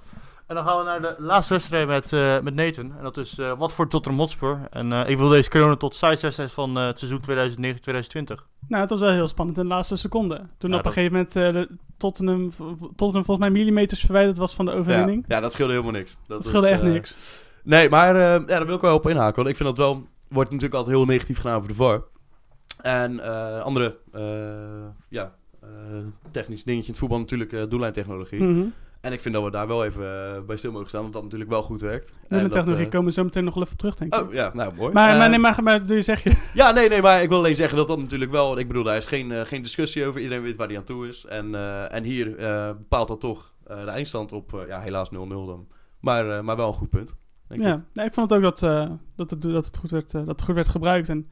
En dan gaan we naar de laatste wedstrijd met, eh met Nathan. En dat is eh Watford Tottenham Hotspur. En eh, ik wil deze corona tot sidewedstrijd van eh, het seizoen 2009-2020. Nou, het was wel heel spannend in de laatste seconde. Toen Ja, op dat- een gegeven moment eh, de Tottenham, Tottenham volgens mij millimeters verwijderd was van de overwinning. ja, dat scheelde helemaal niks. Dat, dat is, scheelde echt niks. Nee, maar eh, ja, daar wil ik wel op inhaken. Want ik vind dat wel... Wordt natuurlijk altijd heel negatief gedaan over de VAR. En eh, andere... eh, ja... eh, technisch dingetje in het voetbal natuurlijk eh, doellijntechnologie. Mhm. En ik vind dat we daar wel even eh, bij stil mogen staan. Want dat natuurlijk wel goed werkt. En En de dat, technologie eh, komen we zo meteen nog wel even op terug, denk ik. Oh, ja, nou, mooi. maar, maar, Eh, nee, maar, maar doe je zeg je... Ja, nee, nee, maar ik wil alleen zeggen dat dat natuurlijk wel... Ik bedoel, daar is geen, geen discussie over. Iedereen weet waar hij aan toe is. En, eh, en hier eh, bepaalt dat toch eh, de eindstand op... eh, ja, helaas 0-0 dan. Maar, eh, maar wel een goed punt. Denk ik. Ja, nee, ik vond het ook dat, eh, dat, het, dat, het goed werd, dat het goed werd gebruikt. En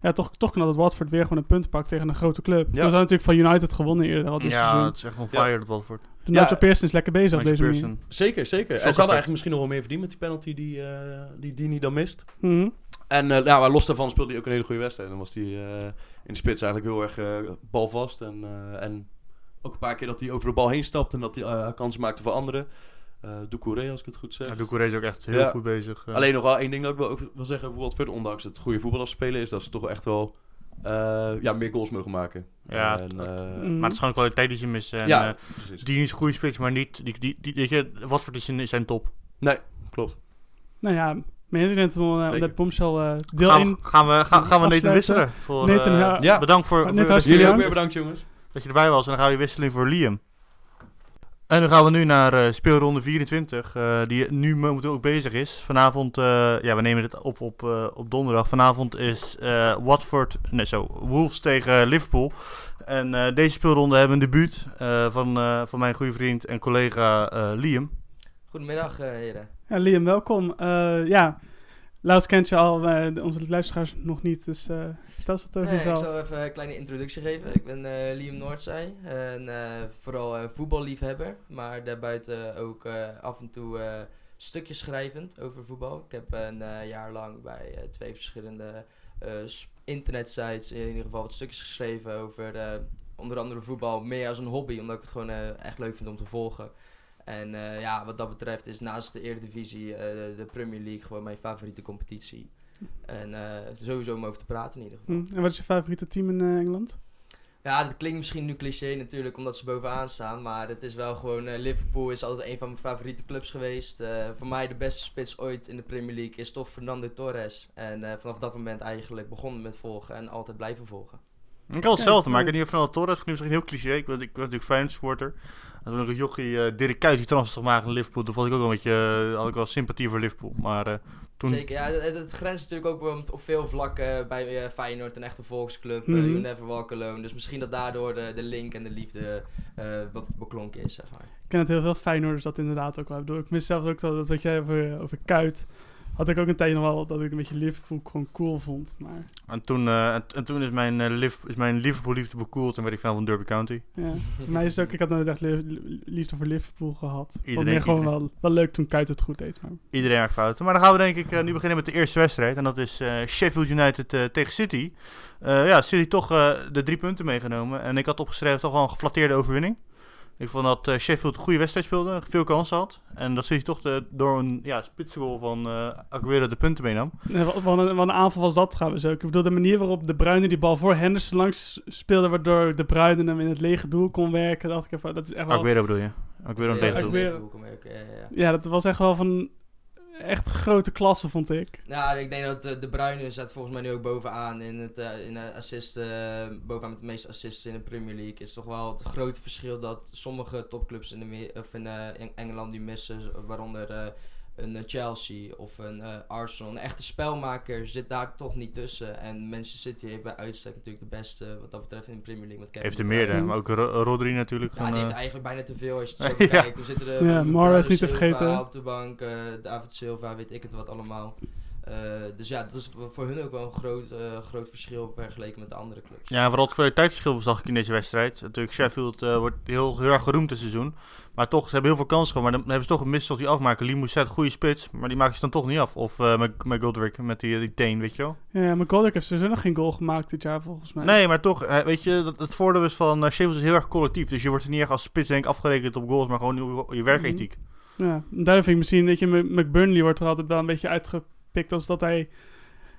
ja, toch, toch knap dat Watford weer gewoon een punt pakt tegen een grote club. Ja. We hadden natuurlijk van United gewonnen eerder al dit Ja, seizoen. het is echt on fire dat Watford. De Ja. Nigel Pearson is lekker bezig op deze manier. Pearson. Zeker, zeker. En ze hadden eigenlijk misschien nog wel meer verdiend met die penalty die, eh die Dini dan mist. Mhm. En eh, ja, maar los daarvan speelde hij ook een hele goede wedstrijd. Dan was hij eh, in de spits eigenlijk heel erg eh, balvast. En, eh, en ook een paar keer dat hij over de bal heen stapt en dat hij kansen maakte voor anderen. Eh Doucouré, als ik het goed zeg. Ja, Doucouré is ook echt heel Ja. goed bezig. Alleen nog wel één ding dat ik wil, over, wil zeggen over Watford. Ondanks het goede voetbal als spelen is dat ze toch echt wel eh, ja, meer goals mogen maken. Ja, en, eh, Mhm. Maar het is gewoon kwaliteit die ze missen. En, ja, eh, die is een goede spits, maar niet... Die, die, die, weet je, Watford is in zijn top. Nee, klopt. Nou ja, eh, op Zeker. dat bombshell eh, deel gaan, 1. we- gaan we, gaan, gaan we Nathan wisselen? Voor, Nathan, eh, ja. Bedankt voor, voor Jullie ook weer bedankt, jongens. dat je erbij was. En dan gaan we wisseling voor Liam. En dan gaan we nu naar eh, speelronde 24, eh, die nu momenteel ook bezig is. Vanavond, eh, ja, we nemen het op op, eh, op donderdag. Vanavond is eh, Watford, nee zo, Wolves tegen Liverpool. En eh, deze speelronde hebben we een debuut eh, van, eh, van mijn goede vriend en collega eh, Liam. Goedemiddag, eh, heren. Ja, Liam, welkom. Eh, ja, Laus kent je al, eh, onze luisteraars nog niet, dus eh, vertel eens wat over Nee, ik zal even een kleine introductie geven. Ik ben eh, Liam Noordzij en vooral voetballiefhebber, maar daarbuiten ook af en toe stukjes schrijvend over voetbal. Ik heb een jaar lang bij twee verschillende internetsites in ieder geval wat stukjes geschreven over onder andere voetbal, meer als een hobby, omdat ik het gewoon echt leuk vind om te volgen. En eh, ja, wat dat betreft is naast de Eredivisie eh, de Premier League gewoon mijn favoriete competitie. En eh, sowieso om over te praten in ieder geval. Hm, En wat is je favoriete team in eh, Engeland? Ja, dat klinkt misschien nu cliché natuurlijk, omdat ze bovenaan staan. Maar het is wel gewoon... eh, Liverpool is altijd een van mijn favoriete clubs geweest. Eh, voor mij de beste spits ooit in de Premier League is toch Fernando Torres. En eh, vanaf dat moment eigenlijk begonnen met volgen en altijd blijven volgen. Ik had hetzelfde, maar ik weet niet of van Torres, misschien heel cliché. Ik was, ik was natuurlijk Feyenoord supporter. En toen een jochie uh, Dirk Kuyt die transfer gemaakt naar Liverpool, toen vond ik ook wel een beetje, eh, had ik wel sympathie voor Liverpool. Maar eh, toen... Zeker, ja, het, het grenst natuurlijk ook wel op veel vlakken bij eh, Feyenoord, een echte volksclub. eh, Mhm. you never walk alone. Dus misschien dat daardoor de, de link en de liefde eh, wat beklonken is, zeg maar. Ik ken het heel veel Feyenoorders dat inderdaad ook wel. Ik mis zelf ook dat, dat jij over, over Kuit. Had ik ook een tijdje nog wel dat ik een beetje Liverpool gewoon cool vond. Maar En toen, eh, en, en toen is mijn, eh, is mijn Liverpool-liefde bekoeld en werd ik fan van Derby County. ja, voor mij is het ook, ik had nooit echt li- li- liefde voor Liverpool gehad. Iedereen- meer gewoon iedereen. wel, wel leuk toen Kuit het goed deed. Maar. Iedereen maakt fouten. Maar dan gaan we denk ik eh, nu beginnen met de eerste wedstrijd. En dat is Sheffield United tegen City. Ja, City toch de drie punten meegenomen. En ik had opgeschreven toch wel een geflatteerde overwinning. Ik vond dat eh, Sheffield een goede wedstrijd speelde, veel kansen had. En dat City toch de, door een ja, spitsgoal van eh Aguero de punten meenam. Ja, wat, wat een, wat een aanval was dat trouwens ook. Ik bedoel, de manier waarop De Bruyne die bal voor Henderson langs speelde, waardoor De Bruyne hem in het lege doel kon werken, dacht ik even, dat is echt wel... Aguero bedoel je? Aguero een Ja, tegen doel. Ja, dat was echt wel van echt grote klasse, vond ik. Nou, ik denk dat de, de Bruyne volgens mij nu ook bovenaan in het eh, in de assist, eh, bovenaan met de meeste assists in de Premier League. Is toch wel het grote verschil dat sommige topclubs in, de, of in eh, Eng- Engeland die missen, waaronder een eh, Chelsea of een eh, Arsenal. Een echte spelmaker zit daar toch niet tussen. En Manchester City heeft bij uitstek natuurlijk de beste wat dat betreft in de Premier League. Met Kevin Heeft er De meerdere, maar ook Ro- Rodri natuurlijk. Ja, gewoon, die heeft eh, eigenlijk bijna te veel als je het zo Ja. bekijkt. Er zitten er Ja, Mahrez Bernardo niet te vergeten. op de bank, David Silva, weet ik het wat allemaal. Eh, dus ja, dat is voor hun ook wel een groot, eh, groot verschil vergeleken met de andere clubs. Ja, vooral het kwaliteitsverschil zag ik in deze wedstrijd. Natuurlijk, Sheffield eh, wordt heel, heel erg geroemd dit seizoen. Maar toch, ze hebben heel veel kansen gehad. Maar dan hebben ze toch een mis tot die afmaken. Lee Mousset, goede spits. Maar die maken ze dan toch niet af. Of eh met, met die, die teen, weet je wel. Ja, maar Goldrick heeft sowieso nog geen goal gemaakt dit jaar, volgens mij. Nee, maar toch, weet je, dat, het voordeel is van eh, Sheffield is heel erg collectief. Dus je wordt er niet echt als spits denk ik afgerekend op goals, maar gewoon je, je werkethiek. Ja, en daarom vind ik misschien, weet je, Mc- McBurnley wordt er altijd wel een beetje uitgepikt als dat hij,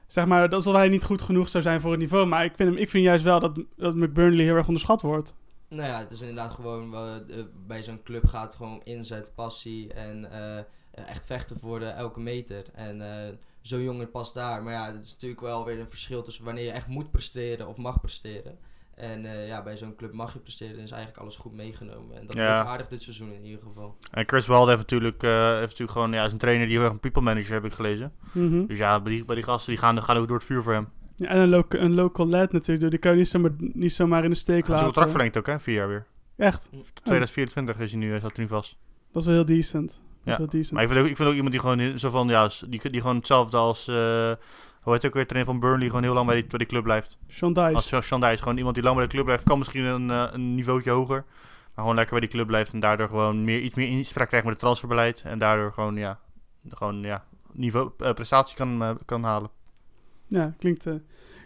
zeg maar, alsof hij niet goed genoeg zou zijn voor het niveau. Maar ik vind, hem, ik vind juist wel dat, dat McBurnley heel erg onderschat wordt. Nou ja, het is inderdaad gewoon, wel, eh, bij zo'n club gaat gewoon inzet, passie en eh, echt vechten voor de elke meter. En eh zo'n jongen past daar. Maar ja, het is natuurlijk wel weer een verschil tussen wanneer je echt moet presteren of mag presteren. En eh, ja, bij zo'n club mag je presteren en is eigenlijk alles goed meegenomen. En dat Ja. lukt aardig dit seizoen in ieder geval. En Chris Wilde heeft natuurlijk, eh, heeft natuurlijk gewoon, ja, is een trainer die heel erg een people manager, heb ik gelezen. Mhm. Dus ja, bij die, bij die gasten, die gaan, gaan ook door het vuur voor hem. Ja, en een, lo een local lad natuurlijk, die kan je niet zomaar, niet zomaar in de steek Hij is een laten. contract verlengd ook, hè? Vier jaar weer. Echt, 2024 is hij nu, zat hij nu vast. dat is wel heel decent. Dat Ja. is wel decent. Maar ik vind, ook, ik vind ook iemand die gewoon zo van, ja, die, die gewoon hetzelfde als, eh hoe heet ook weer, trainer van Burnley, gewoon heel lang bij die, bij die club blijft. Sean. Als Sean Dice, gewoon iemand die lang bij de club blijft, kan misschien een, eh, een niveautje hoger. Maar gewoon lekker bij die club blijft en daardoor gewoon meer, iets meer inspraak krijgt met het transferbeleid. En daardoor gewoon, ja, gewoon, ja, niveau, eh, prestatie kan, eh, kan halen. Ja, klinkt,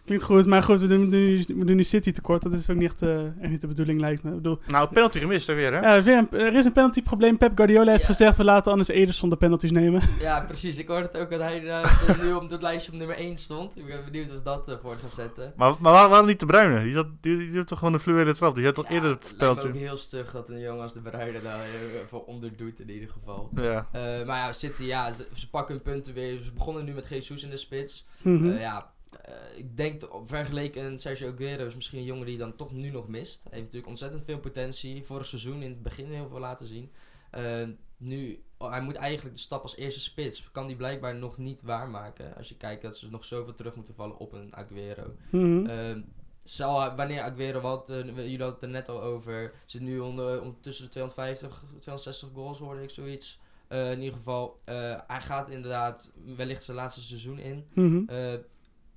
klinkt goed. Maar goed, we doen, nu- we doen die City tekort. Dat is ook niet echt, eh, echt niet de bedoeling, lijkt me. Ik bedoel, Nou, penalty gemist er weer, hè? ja, er, is weer een, er is een penaltyprobleem. Pep Guardiola heeft Ja. gezegd, we laten anders Ederson de penalties nemen. Ja, precies. Ik hoorde het ook dat hij eh, nu op het lijstje op nummer 1 stond. Ik ben benieuwd of dat eh, voor gaat zetten. Maar, maar waar- waarom niet de Bruine? Die, zat, die, die heeft toch gewoon een fluwele trap? Die had toch Ja, eerder het het lijkt me ook penalty? heel stug dat een jongen als de Bruine daar voor onderdoet in ieder geval. Ja. Eh, maar ja, City, ja, ze, ze pakken hun punten weer. Ze begonnen nu met Jesus in de spits. Mhm. Eh, ja, eh, ik denk, vergeleken Sergio Aguero is misschien een jongen die dan toch nu nog mist. Hij heeft natuurlijk ontzettend veel potentie. Vorig seizoen in het begin heel veel laten zien. Eh, nu, oh, hij moet eigenlijk de stap als eerste spits. Kan die blijkbaar nog niet waarmaken. Als je kijkt dat ze nog zoveel terug moeten vallen op een Aguero. Mhm. Ehm, zal, wanneer Aguero, wat, eh, jullie hadden het er net al over, zit nu onder, om tussen de 250, 260 goals hoorde ik zoiets. In ieder geval, hij gaat inderdaad wellicht zijn laatste seizoen in. Mhm.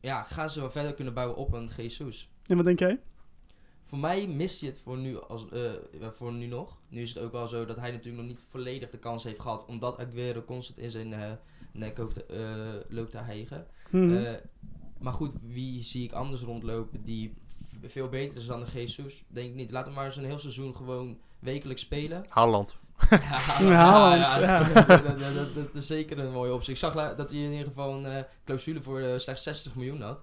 Ja, gaan ze wel verder kunnen bouwen op een Jesus? En wat denk jij? Voor mij mist hij het voor nu, als, eh, voor nu nog. Nu is het ook wel zo dat hij natuurlijk nog niet volledig de kans heeft gehad. Omdat Aguero constant in zijn eh, nek ook te- eh, loopt te hijgen. Mhm. Eh, maar goed, wie zie ik anders rondlopen die veel beter is dan de Jesus? Denk ik niet. Laten we maar eens een heel seizoen gewoon wekelijks spelen. Haaland. Ja. Dat, is zeker een mooie optie. Ik zag dat hij in ieder geval een eh, clausule voor eh, slechts 60 miljoen had.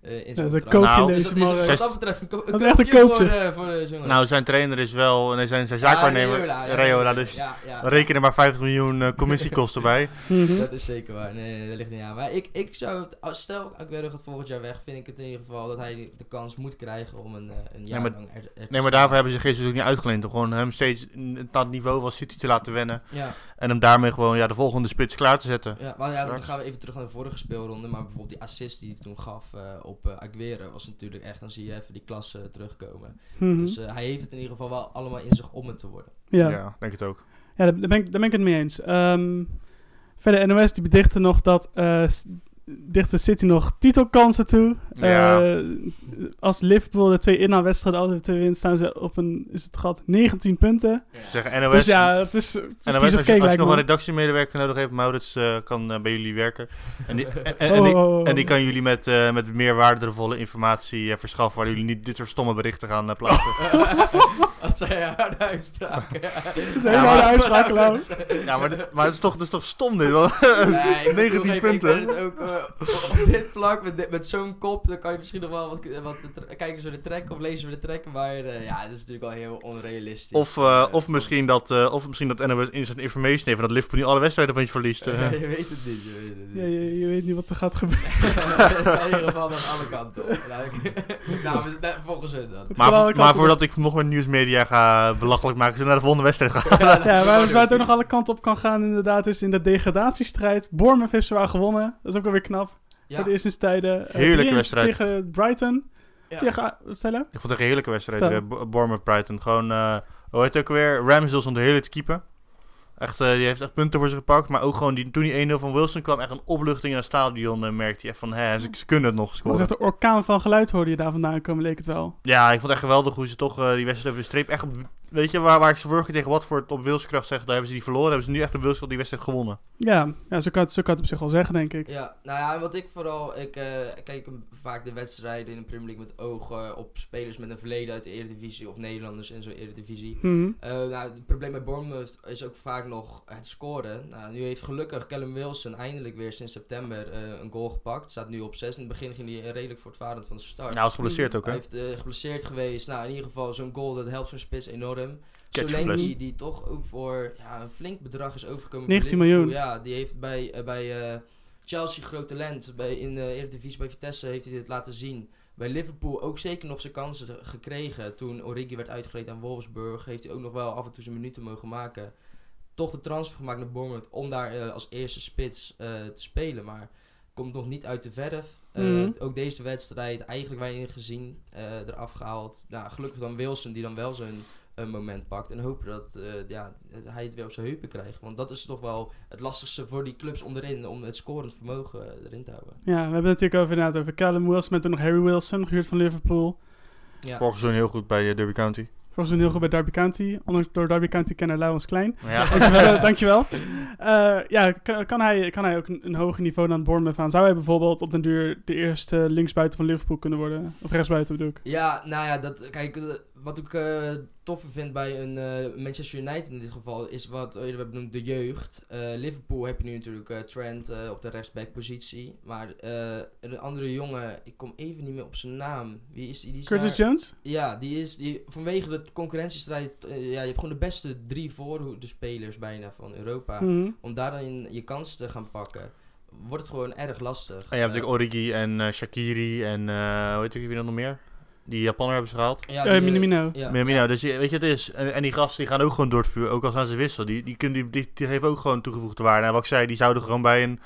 Eh, in dat is een contract. koopje Nou, in Dus deze dat is wat dat betreft een, ko- Dat is echt een koopje. Voor, de- voor de jongen. Nou, zijn trainer is wel, nee, zijn, zijn zaakwaarnemer, Ja, Raiola, dus ja, ja. reken er maar 50 miljoen eh, commissiekosten bij. Mhm. Dat is zeker waar. Nee, nee, dat ligt niet aan. Maar ik, ik zou, als stel Aguero gaat volgend jaar weg, vind ik het in ieder geval dat hij de kans moet krijgen om een, eh, een jaar maar- lang er, er Nee, maar daarvoor hebben ze geen seizoen niet uitgeleend. Om gewoon hem steeds het niveau van City te laten wennen. Ja, En hem daarmee gewoon ja, de volgende spits klaar te zetten. ja, maar ja, dan gaan we even terug naar de vorige speelronde. Maar bijvoorbeeld die assist die hij toen gaf eh, op eh, Aguero was natuurlijk echt, dan zie je even die klasse terugkomen. Mhm. Dus eh, hij heeft het in ieder geval wel allemaal in zich om het te worden. ja. Ja, denk het ook. Ja, daar ben ik, daar ben ik het mee eens. Ehm, verder, NOS die bedichten nog dat s- dicht de City nog titelkansen toe. Ja. Eh, als Liverpool de twee inhaalwedstrijden altijd twee wint, staan ze op een, is het gat, 19 punten. Ze zeggen NOS, Dus ja, het is NOS als, je, als je nog me. een redactiemedewerker nodig heeft, Maurits eh, kan eh, bij jullie werken. En die, en, en, Oh, en die, oh, oh. en die kan jullie met, eh, met meer waardevolle informatie verschaffen, waar jullie niet dit soort stomme berichten gaan plaatsen. Dat zijn harde uitspraken. Dat maar- harde uitspraak, Lau. ja, maar, maar het, is toch, het is toch stom dit? want- Nee, ik moet 19 toegeven, punten. Op dit vlak, met, dit- met zo'n kop, dan kan je misschien nog wel wat, wat kijken zo de trekken of lezen we de trekken. Maar eh, ja, dat is natuurlijk wel heel onrealistisch. Of, eh, Eh, of, misschien dat, eh, of misschien dat NOS instant information heeft en dat Liverpool nu alle wedstrijden van je verliest. je weet het niet, je weet het Ja, niet. je, je weet niet wat er gaat gebeuren. in ieder geval naar alle kanten op. Nou, nou, nou, volgens hun dan. Maar, maar voordat ik nog meer nieuwsmedia ga belachelijk maken, zullen we naar de volgende wedstrijd gaan. Ja, waar, waar het ook nog alle kanten op kan gaan inderdaad is in de degradatiestrijd. Bournemouth heeft zwaar gewonnen. Dat is ook alweer knap. Ja, Voor de eerste tijden. Eh, Heerlijke 3-1 wedstrijd. Tegen Brighton. ja. Tegen, je? Ik vond het een heerlijke wedstrijd, eh, Bo- Bournemouth Brighton. Gewoon, eh hoe heet het ook weer? Ramsdale stond heerlijk te keeper. Echt, eh, die heeft echt punten voor zich gepakt. Maar ook gewoon die, toen die 1-0 van Wilson kwam, echt een opluchting in het stadion. eh, merkte je echt van, hè, ze, ze kunnen het nog Dat was scoren. echt een orkaan van geluid hoorde je daar vandaan komen, leek het wel. Ja, ik vond het echt geweldig hoe ze toch eh, die wedstrijd over de streep echt... op- Weet je, waar, waar ik ze vorige keer tegen Watford op wilskracht zeg, daar hebben ze die verloren. Hebben ze nu echt op wilskracht die wedstrijd gewonnen. Ja, ja zo, kan het, zo kan het op zich wel zeggen, denk ik. Ja, nou ja, wat ik vooral, ik eh, kijk hem vaak de wedstrijden in de Premier League met ogen op spelers met een verleden uit de Eredivisie of Nederlanders in zo'n Eredivisie. Mhm. Eh, nou, het probleem bij Bournemouth is ook vaak nog het scoren. Nou, nu heeft gelukkig Callum Wilson eindelijk weer sinds september eh, een goal gepakt. Staat nu op 6. In het begin ging hij redelijk voortvarend van de start. Nou, hij was geblesseerd ook, Hij hè? heeft eh, geblesseerd geweest. Nou, in ieder geval zo'n goal, dat helpt zo'n spits enorm. Solanke, die toch ook voor ja, een flink bedrag is overgekomen. 19 voor Liverpool. miljoen. Ja, die heeft bij, eh, bij eh, Chelsea groot talent. Bij, in de Eredivisie bij Vitesse heeft hij dit laten zien. Bij Liverpool ook zeker nog zijn kansen gekregen. Toen Origi werd uitgeleend aan Wolfsburg, heeft hij ook nog wel af en toe zijn minuten mogen maken. Toch de transfer gemaakt naar Bournemouth om daar eh, als eerste spits eh, te spelen. Maar komt nog niet uit de verf. Eh, Mhm. Ook deze wedstrijd eigenlijk weinig gezien, eh, eraf gehaald. Nou, gelukkig dan Wilson die dan wel zijn een moment pakt. En hopen dat eh, ja, hij het weer op zijn heupen krijgt. Want dat is toch wel het lastigste voor die clubs onderin. Om het scorend vermogen eh, erin te houden. Ja, we hebben het natuurlijk over, inderdaad over Callum Wilson, met toen nog Harry Wilson, gehuurd van Liverpool. Ja. Vorig seizoen heel goed bij eh, Derby County. Volgens mij heel goed bij Derby County. Ondanks door Derby County kennen Laurens Klein. Ja. Dankjewel. eh, dankjewel. Eh, ja, kan, kan, hij, kan hij ook een, een hoger niveau dan Bournemouth aan? Zou hij bijvoorbeeld op den duur de eerste linksbuiten van Liverpool kunnen worden? Of rechtsbuiten bedoel ik? Ja, nou ja, dat, kijk, eh, wat ik eh toffer vind bij een eh, Manchester United in dit geval, is wat eh, we hebben benoemd de jeugd. Eh, Liverpool heb je nu natuurlijk eh, Trent eh, op de rechtsback-positie. Maar eh, een andere jongen, ik kom even niet meer op zijn naam. Wie is die? die is Curtis daar- Jones? Ja, die is die, vanwege de concurrentiestrijd. ja, je hebt gewoon de beste drie voorhoede spelers bijna van Europa. Mhm. Om daar dan je kans te gaan pakken. wordt het gewoon erg lastig. En je hebt natuurlijk Origi en eh, Shakiri en eh hoe heet ik wie dan nog meer? Die Japaner hebben ze gehaald. ja, Eh, die, Minamino. Ja, Minamino, ja. dus je- weet je, het is. En, en die gasten die gaan ook gewoon door het vuur, ook al zijn ze wissel. Die, die, kunnen, die, die, die geven ook gewoon toegevoegde waarde. En wat ik zei, die zouden gewoon bij een.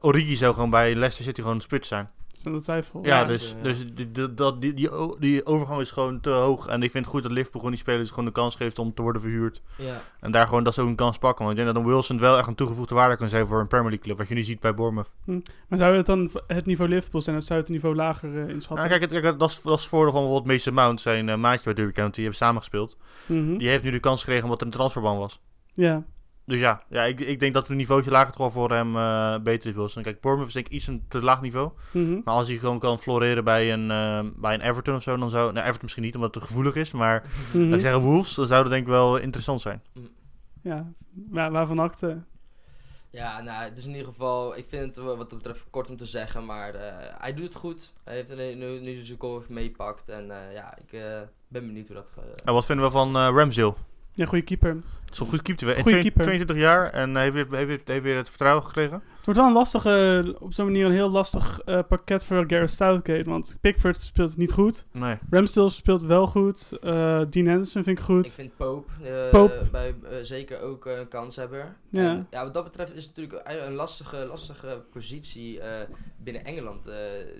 Origi zou gewoon bij Leicester City gewoon een spits zijn. Zonder twijfel. Ja, Ja, dus, ze- ja. dus die, die, dat, die, die, die overgang is gewoon te hoog. En ik vind het goed dat Liverpool gewoon die spelers gewoon de kans geeft om te worden verhuurd. Ja. En daar gewoon dat ze ook een kans pakken. Want ik denk dat een Wilson wel echt een toegevoegde waarde kan zijn voor een Premier League club. Wat je nu ziet bij Bournemouth. Maar zou het dan het niveau Liverpool zijn of zou het een niveau lager eh, inschatten? Nou, kijk, het, kijk dat, is, dat is het voordeel van bijvoorbeeld Mason Mount, zijn eh, maatje bij Derby County. Die hebben samengespeeld. Mhm. Die heeft nu de kans gekregen omdat er een transferban was. Ja. Dus ja, ja ik, ik denk dat het niveautje lager toch wel voor hem eh, beter is Wilson. Kijk, Bournemouth is denk ik iets een te laag niveau. Mhm. Maar als hij gewoon kan floreren bij een, eh, bij een Everton of zo, dan zou... Nou, Everton misschien niet, omdat het te gevoelig is. Maar laat ik zeggen Wolves, dan zou dat denk ik wel interessant zijn. Ja, waar, waarvan acte? Ja, nou, het is in ieder geval, ik vind het wat dat betreft kort om te zeggen, maar eh, hij doet het goed. Hij heeft nu, nu zijn goal meepakt en eh, ja, ik eh, ben benieuwd hoe dat gaat. Nou, wat vinden we van eh Ramsdale? Ja, goede keeper. Het is een goed keeper. Goeie Twee- keeper. 22 jaar en heeft weer, heeft, weer, heeft weer het vertrouwen gekregen. Het wordt wel een lastige, op zo'n manier een heel lastig eh, pakket voor Gareth Southgate. Want Pickford speelt niet goed. Nee. Ramsdale speelt wel goed. eh Dean Henderson vind ik goed. Ik vind Pope, eh, Pope. bij, zeker ook een kanshebber. Ja. En, ja, wat dat betreft is het natuurlijk eigenlijk een lastige, lastige positie eh, binnen Engeland eh,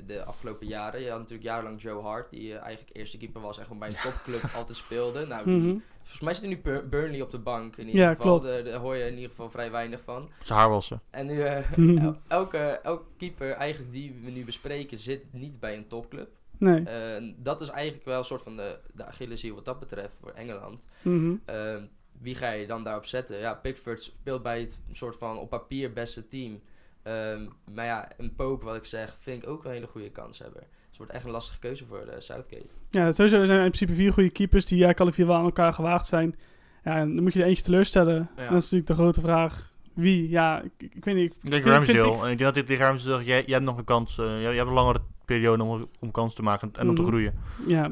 de afgelopen jaren. Je had natuurlijk jarenlang Joe Hart, die eigenlijk eerste keeper was en gewoon bij een topclub altijd speelde. Nou, die, Mhm. Volgens mij zit er nu Bur- Burnley op de bank in ieder Ja, geval. klopt. Daar, daar hoor je in ieder geval vrij weinig van. Zijn haar wassen. En nu, eh, el- elke, elke keeper eigenlijk die we nu bespreken zit niet bij een topclub. Nee. Eh, dat is eigenlijk wel een soort van de, de Achilleshiel wat dat betreft voor Engeland. Mhm. Eh, wie ga je dan daarop zetten? Ja, Pickford speelt bij het soort van op papier beste team. Ehm, maar ja, een Pope, wat ik zeg, vind ik ook een hele goede kans hebben. Het wordt echt een lastige keuze voor de Southgate. Ja, sowieso zijn er in principe vier goede keepers die eigenlijk alle vier wel aan elkaar gewaagd zijn. Ja, en dan moet je er eentje teleurstellen. Ja. Dat is natuurlijk de grote vraag. Wie? Ja, ik, ik weet niet. Ik denk vind- vind Ramsdale. ik- En ik denk dat dit tegen Ramsdale zegt, jij, jij hebt nog een kans. eh, jij, jij hebt een langere periode om, om kans te maken en om te Mhm. groeien. Ja,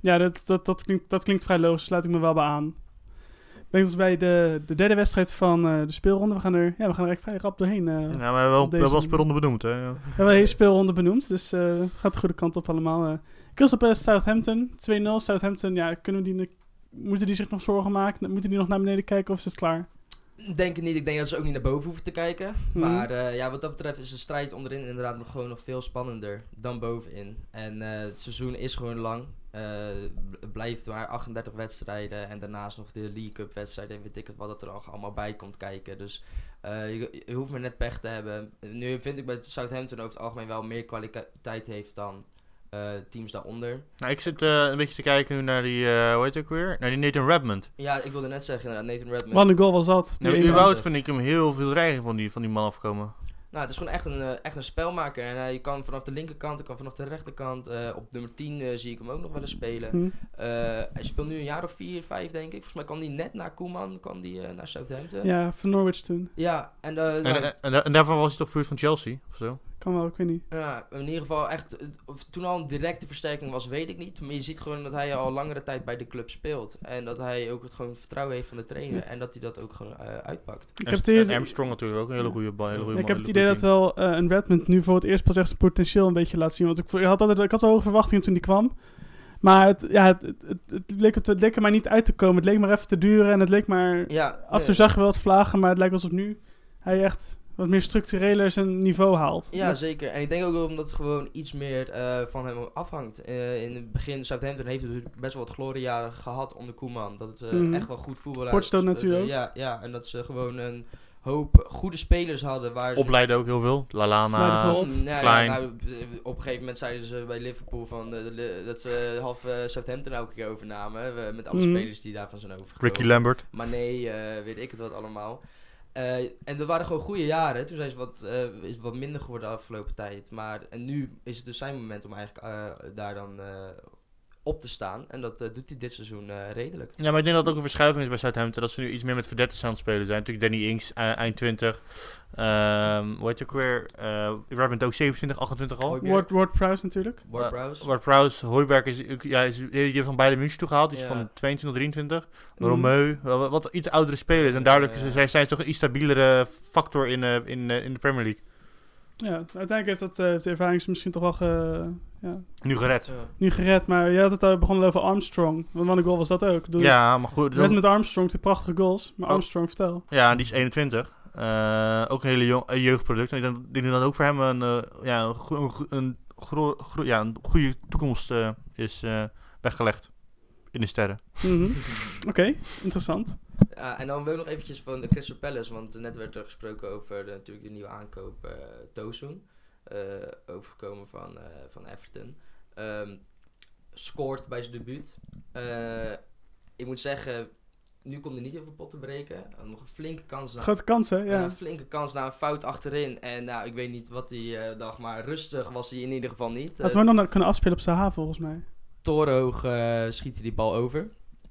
ja dat, dat, dat, klinkt, dat klinkt vrij logisch. Sluit ik me wel bij aan. Dat we bij de, de derde wedstrijd van eh, de speelronde. We gaan er, ja, we gaan er echt vrij rap doorheen. eh. Ja, maar we hebben wel, Deze- hebben wel speelronde benoemd. Hè? Ja. We hebben een hele speelronde benoemd, dus eh, het gaat de goede kant op allemaal. eh. Crystal Palace Southampton, 2-0. Southampton, ja, kunnen we die, moeten die zich nog zorgen maken? Moeten die nog naar beneden kijken of is het klaar? Denk het niet. Ik denk dat ze ook niet naar boven hoeven te kijken. Mhm. Maar eh, ja, wat dat betreft is de strijd onderin inderdaad nog gewoon nog veel spannender dan bovenin. En eh, het seizoen is gewoon lang. Eh, blijft maar 38 wedstrijden en daarnaast nog de League Cup wedstrijden en weet ik het wat dat er nog allemaal bij komt kijken. Dus eh, je, je hoeft maar net pech te hebben. Nu vind ik dat Southampton over het algemeen wel meer kwaliteit heeft dan eh, teams daaronder. Nou, ik zit eh, een beetje te kijken nu naar die, eh hoe heet het ook weer? Naar die Nathan Redmond. Ja, ik wilde net zeggen, inderdaad, Nathan Redmond. Wat een goal was dat. Nee, überhaupt vind ik hem heel veel dreiging van die, van die man afkomen. Nou, het is gewoon echt een, eh, echt een spelmaker. En hij kan vanaf de linkerkant, hij kan vanaf de rechterkant. eh, op nummer 10 eh, zie ik hem ook nog wel eens spelen. Hm. Eh, hij speelt nu een jaar of 4, 5 denk ik. Volgens mij kwam hij net na Koeman kwam die, eh, naar Southampton. Ja, van Norwich toen. Ja, en, eh, En, nou, en, en, en daarvan was hij toch verhuurd van Chelsea of zo? Kan wel, ik weet niet. ja, in ieder geval echt, of toen al een directe versterking was, weet ik niet. Maar je ziet gewoon dat hij al langere tijd bij de club speelt. En dat hij ook het gewoon vertrouwen heeft van de trainer. Ja. En dat hij dat ook gewoon eh, uitpakt. Ik en, heb het en idee, Armstrong natuurlijk ook een hele goede bal. Hele goede ik man, heb het idee dat wel eh, een Redmond nu voor het eerst pas echt zijn potentieel een beetje laat zien. Want ik, had, altijd, ik had wel hoge verwachtingen toen die kwam. Maar het, ja, het, het, leek, het, leek er maar niet uit te komen. Het leek maar even te duren en het leek maar... Ja, Af en toe zag je wel wat vlagen, maar het lijkt alsof nu hij echt wat meer structureler zijn niveau haalt. Ja, Dat- zeker. En ik denk ook wel omdat het gewoon iets meer eh, van hem afhangt. Eh, in het begin, Southampton heeft natuurlijk best wel wat gloriejaren gehad onder Koeman. Dat het eh, Mhm. echt wel goed voetbal uit- Portstone natuurlijk. Ja, ja, en dat ze gewoon een hoop goede spelers hadden. Waar ze Opleiden ook heel veel. Lalana. Nou, Klein. Ja, nou, op een gegeven moment zeiden ze bij Liverpool van, de- dat ze half eh, Southampton elke keer overnamen. met alle Mhm. spelers die daarvan zijn overgekomen. Ricky Lambert. Maar nee, weet ik het wat allemaal. Eh, en dat waren gewoon goede jaren. Toen zijn ze wat, eh, is wat minder geworden de afgelopen tijd. Maar en nu is het dus zijn moment om eigenlijk eh, daar dan op te staan. En dat eh, doet hij dit seizoen eh, redelijk. Ja, maar ik denk dat het ook een verschuiving is bij Southampton. Dat ze nu iets meer met verdetters aan het spelen zijn. Natuurlijk Danny Ings, eh, eind 20. Ehm hoe heet je ook weer? Eh Redmond ook 27, 28 al. Ward, Ward Prowse natuurlijk. Ward Prowse. Ward Prowse, Hooiberg is, ja, is, die heeft van beide München toe gehaald. Die is Ja. van 22, 23. Mhm. Romeu, wat, wat iets oudere spelers. En Ja. zijn, zijn ze toch een iets stabielere factor in, eh, in, in de Premier League. Ja, uiteindelijk heeft dat eh, de ervaring misschien toch wel ge- ja, Nu gered. Ja. nu gered. Maar je had het al begonnen over Armstrong. Want wat een goal was dat ook. Ja, maar goed. Red met Armstrong, twee prachtige goals. Maar Oh. Armstrong, vertel. Ja, die is 21. Eh, ook een hele jong, een jeugdproduct. En ik denk, dat ook voor hem een, eh, ja, een, go- een, go- ja, een goede toekomst is eh, weggelegd in de sterren. Mhm. Oké, interessant. Ja, en dan wil ik nog eventjes van de Crystal Palace, want net werd er gesproken over de, natuurlijk de nieuwe aankoop eh Tosun, eh, overgekomen van, eh, van Everton. Ehm, scoort bij zijn debuut. Eh, ik moet zeggen, nu komt er niet even pot te breken. Had Nog een flinke kans. na- Grote kansen, ja. ja, een flinke kans na een fout achterin. En nou, ik weet niet wat hij eh, dacht, maar rustig was hij in ieder geval niet. Eh, we nog kunnen afspelen op Zaha, volgens mij. torenhoog eh, schiet hij die bal over.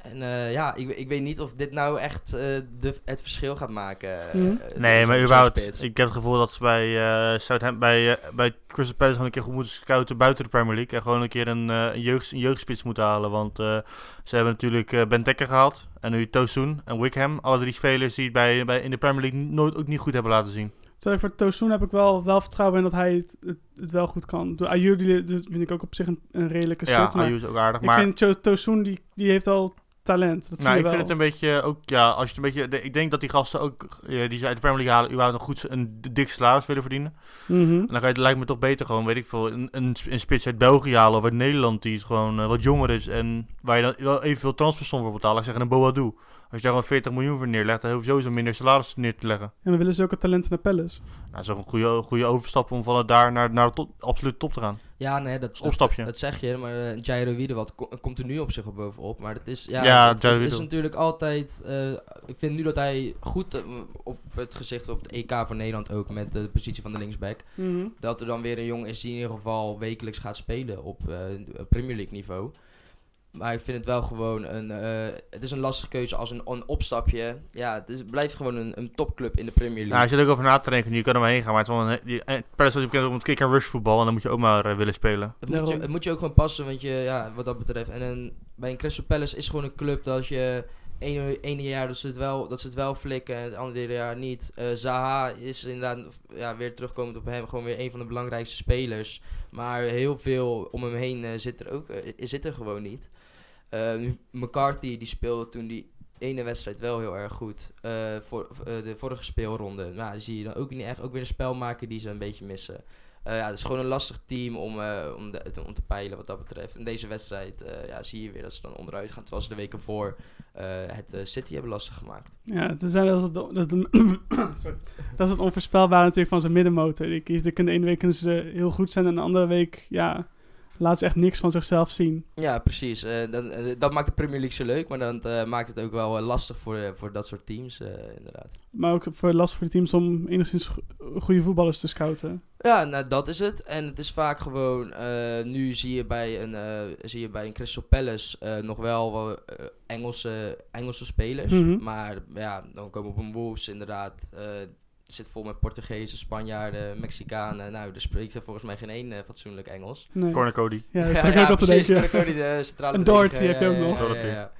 En eh, ja, ik, ik weet niet of dit nou echt eh, de, het verschil gaat maken. eh, eh, Nee, maar überhaupt, ik heb het gevoel dat ze bij, eh Southampton, bij, bij Crystal Palace gewoon een keer goed moeten scouten buiten de Premier League. En gewoon een keer een, eh, een, jeugd, een jeugdspits moeten halen. Want eh, ze hebben natuurlijk eh Ben Dekker gehaald. En nu Tosun en Wickham. Alle drie spelers die het bij, bij, in de Premier League nooit ook niet goed hebben laten zien. Terwijl voor Tosun heb ik wel, wel vertrouwen in dat hij het, het, het wel goed kan. De die, vind ik ook op zich een, een redelijke Ja, spits. maar Ayew is ook aardig. ik Maar vind To- Tosun, die, die heeft al talent. Dat nou, ik wel. vind het een beetje ook, ja, als je het een beetje, de- ik denk dat die gasten ook, eh, die ze uit de Premier League halen, überhaupt een goed, een dik salaris willen verdienen. Mhm. En dan ga je, het lijkt me toch beter gewoon, weet ik veel, een, een, een spits uit België halen of uit Nederland die het gewoon eh, wat jonger is en waar je dan wel evenveel transfersom voor betaalt. Ik zeg een Boadu. Als je daar gewoon 40 miljoen voor neerlegt, dan hoef je sowieso minder salaris neer te leggen. En we willen zulke talenten naar Palace. Nou, dat is ook een goede, goede overstap om van daar naar, naar de top, absolute top te gaan. Ja, nee, dat, Dat dat zeg je, maar uh, Jairo Wiedewald ko- komt er nu op zich op bovenop. Maar het is, ja, Ja, het, het is natuurlijk altijd... eh, ik vind nu dat hij goed eh, op het gezicht op het EK voor Nederland ook met de positie van de linksback. Mhm. Dat er dan weer een jongen is die in ieder geval wekelijks gaat spelen op eh, Premier League niveau. Maar ik vind het wel gewoon een... eh, het is een lastige keuze als een, een opstapje. Ja, het, is, het blijft gewoon een, een topclub in de Premier League. Nou, je zit ook over na te denken, je kan er maar heen gaan, maar het is wel een, die, eh, Palace staat bekend om het kick-and-rush voetbal en dan moet je ook maar eh, willen spelen. Het moet, je, het moet je ook gewoon passen, want je, ja, wat dat betreft. En een, bij een Crystal Palace is gewoon een club dat je ene, ene jaar dat ze, het wel, dat ze het wel flikken en het andere jaar niet. Eh, Zaha is inderdaad, ja, weer terugkomend op hem, gewoon weer een van de belangrijkste spelers. Maar heel veel om hem heen eh, zit er ook eh, zit er gewoon niet. Nu, McCarthy die speelde toen die ene wedstrijd wel heel erg goed. Eh, voor, eh, de vorige speelronde. Nou, zie je dan ook niet echt. Ook weer een spelmaker die ze een beetje missen. Ja, het is gewoon een lastig team om, om, om te peilen wat dat betreft. In deze wedstrijd ja, zie je weer dat ze dan onderuit gaan. Terwijl ze de weken voor het City hebben lastig gemaakt. Ja, dat, is het, dat, het, dat is onvoorspelbare natuurlijk van zijn middenmotor. Die, de ene week kunnen ze heel goed zijn en de andere week ja, laat ze echt niks van zichzelf zien. Ja, precies. Eh, dan, eh, dat maakt de Premier League zo leuk. Maar dan eh, maakt het ook wel lastig voor, voor dat soort teams, inderdaad. Maar ook voor lastig voor de teams om enigszins go- goede voetballers te scouten. Ja, nou dat is het. En het is vaak gewoon, nu zie je bij een, zie je bij een Crystal Palace nog wel Engelse, Engelse spelers. Mhm. Maar ja, dan komen we op een Wolves inderdaad. Zit vol met Portugezen, Spanjaarden, Mexicanen. Nou, er spreekt er volgens mij geen één eh, fatsoenlijk Engels. Nee. Corner Cody. Ja, op te precies. denken. Corner Cody, de centrale En Doherty heb je ook ja, nog. ja, ja, ja.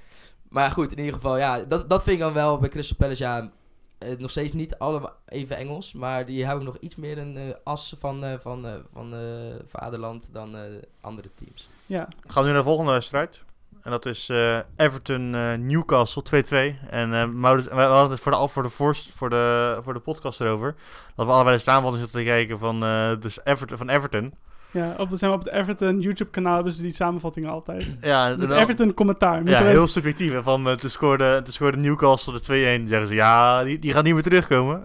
Maar goed, in ieder geval, ja, dat, dat vind ik dan wel bij Crystal Palace, ja, eh, nog steeds niet alle even Engels, maar die hebben nog iets meer een eh, as van, eh, van, eh, van eh, vaderland dan eh, andere teams. Ja, Gaan we nu naar de volgende wedstrijd. En dat is eh, Everton eh, Newcastle 2-2. En eh Maurits, we hadden het voor de, al voor de, voor, de, voor de podcast erover. Dat we allebei de samenvatting zitten te kijken van, dus Everton, van Everton. ja op, zijn op het Everton YouTube kanaal hebben ze die samenvattingen altijd. Ja, Everton commentaar. Ja heel subjectief. hè, Van, toen, scoorde, toen scoorde Newcastle de 2-1. zeggen ze, ja, die, die gaat niet meer terugkomen.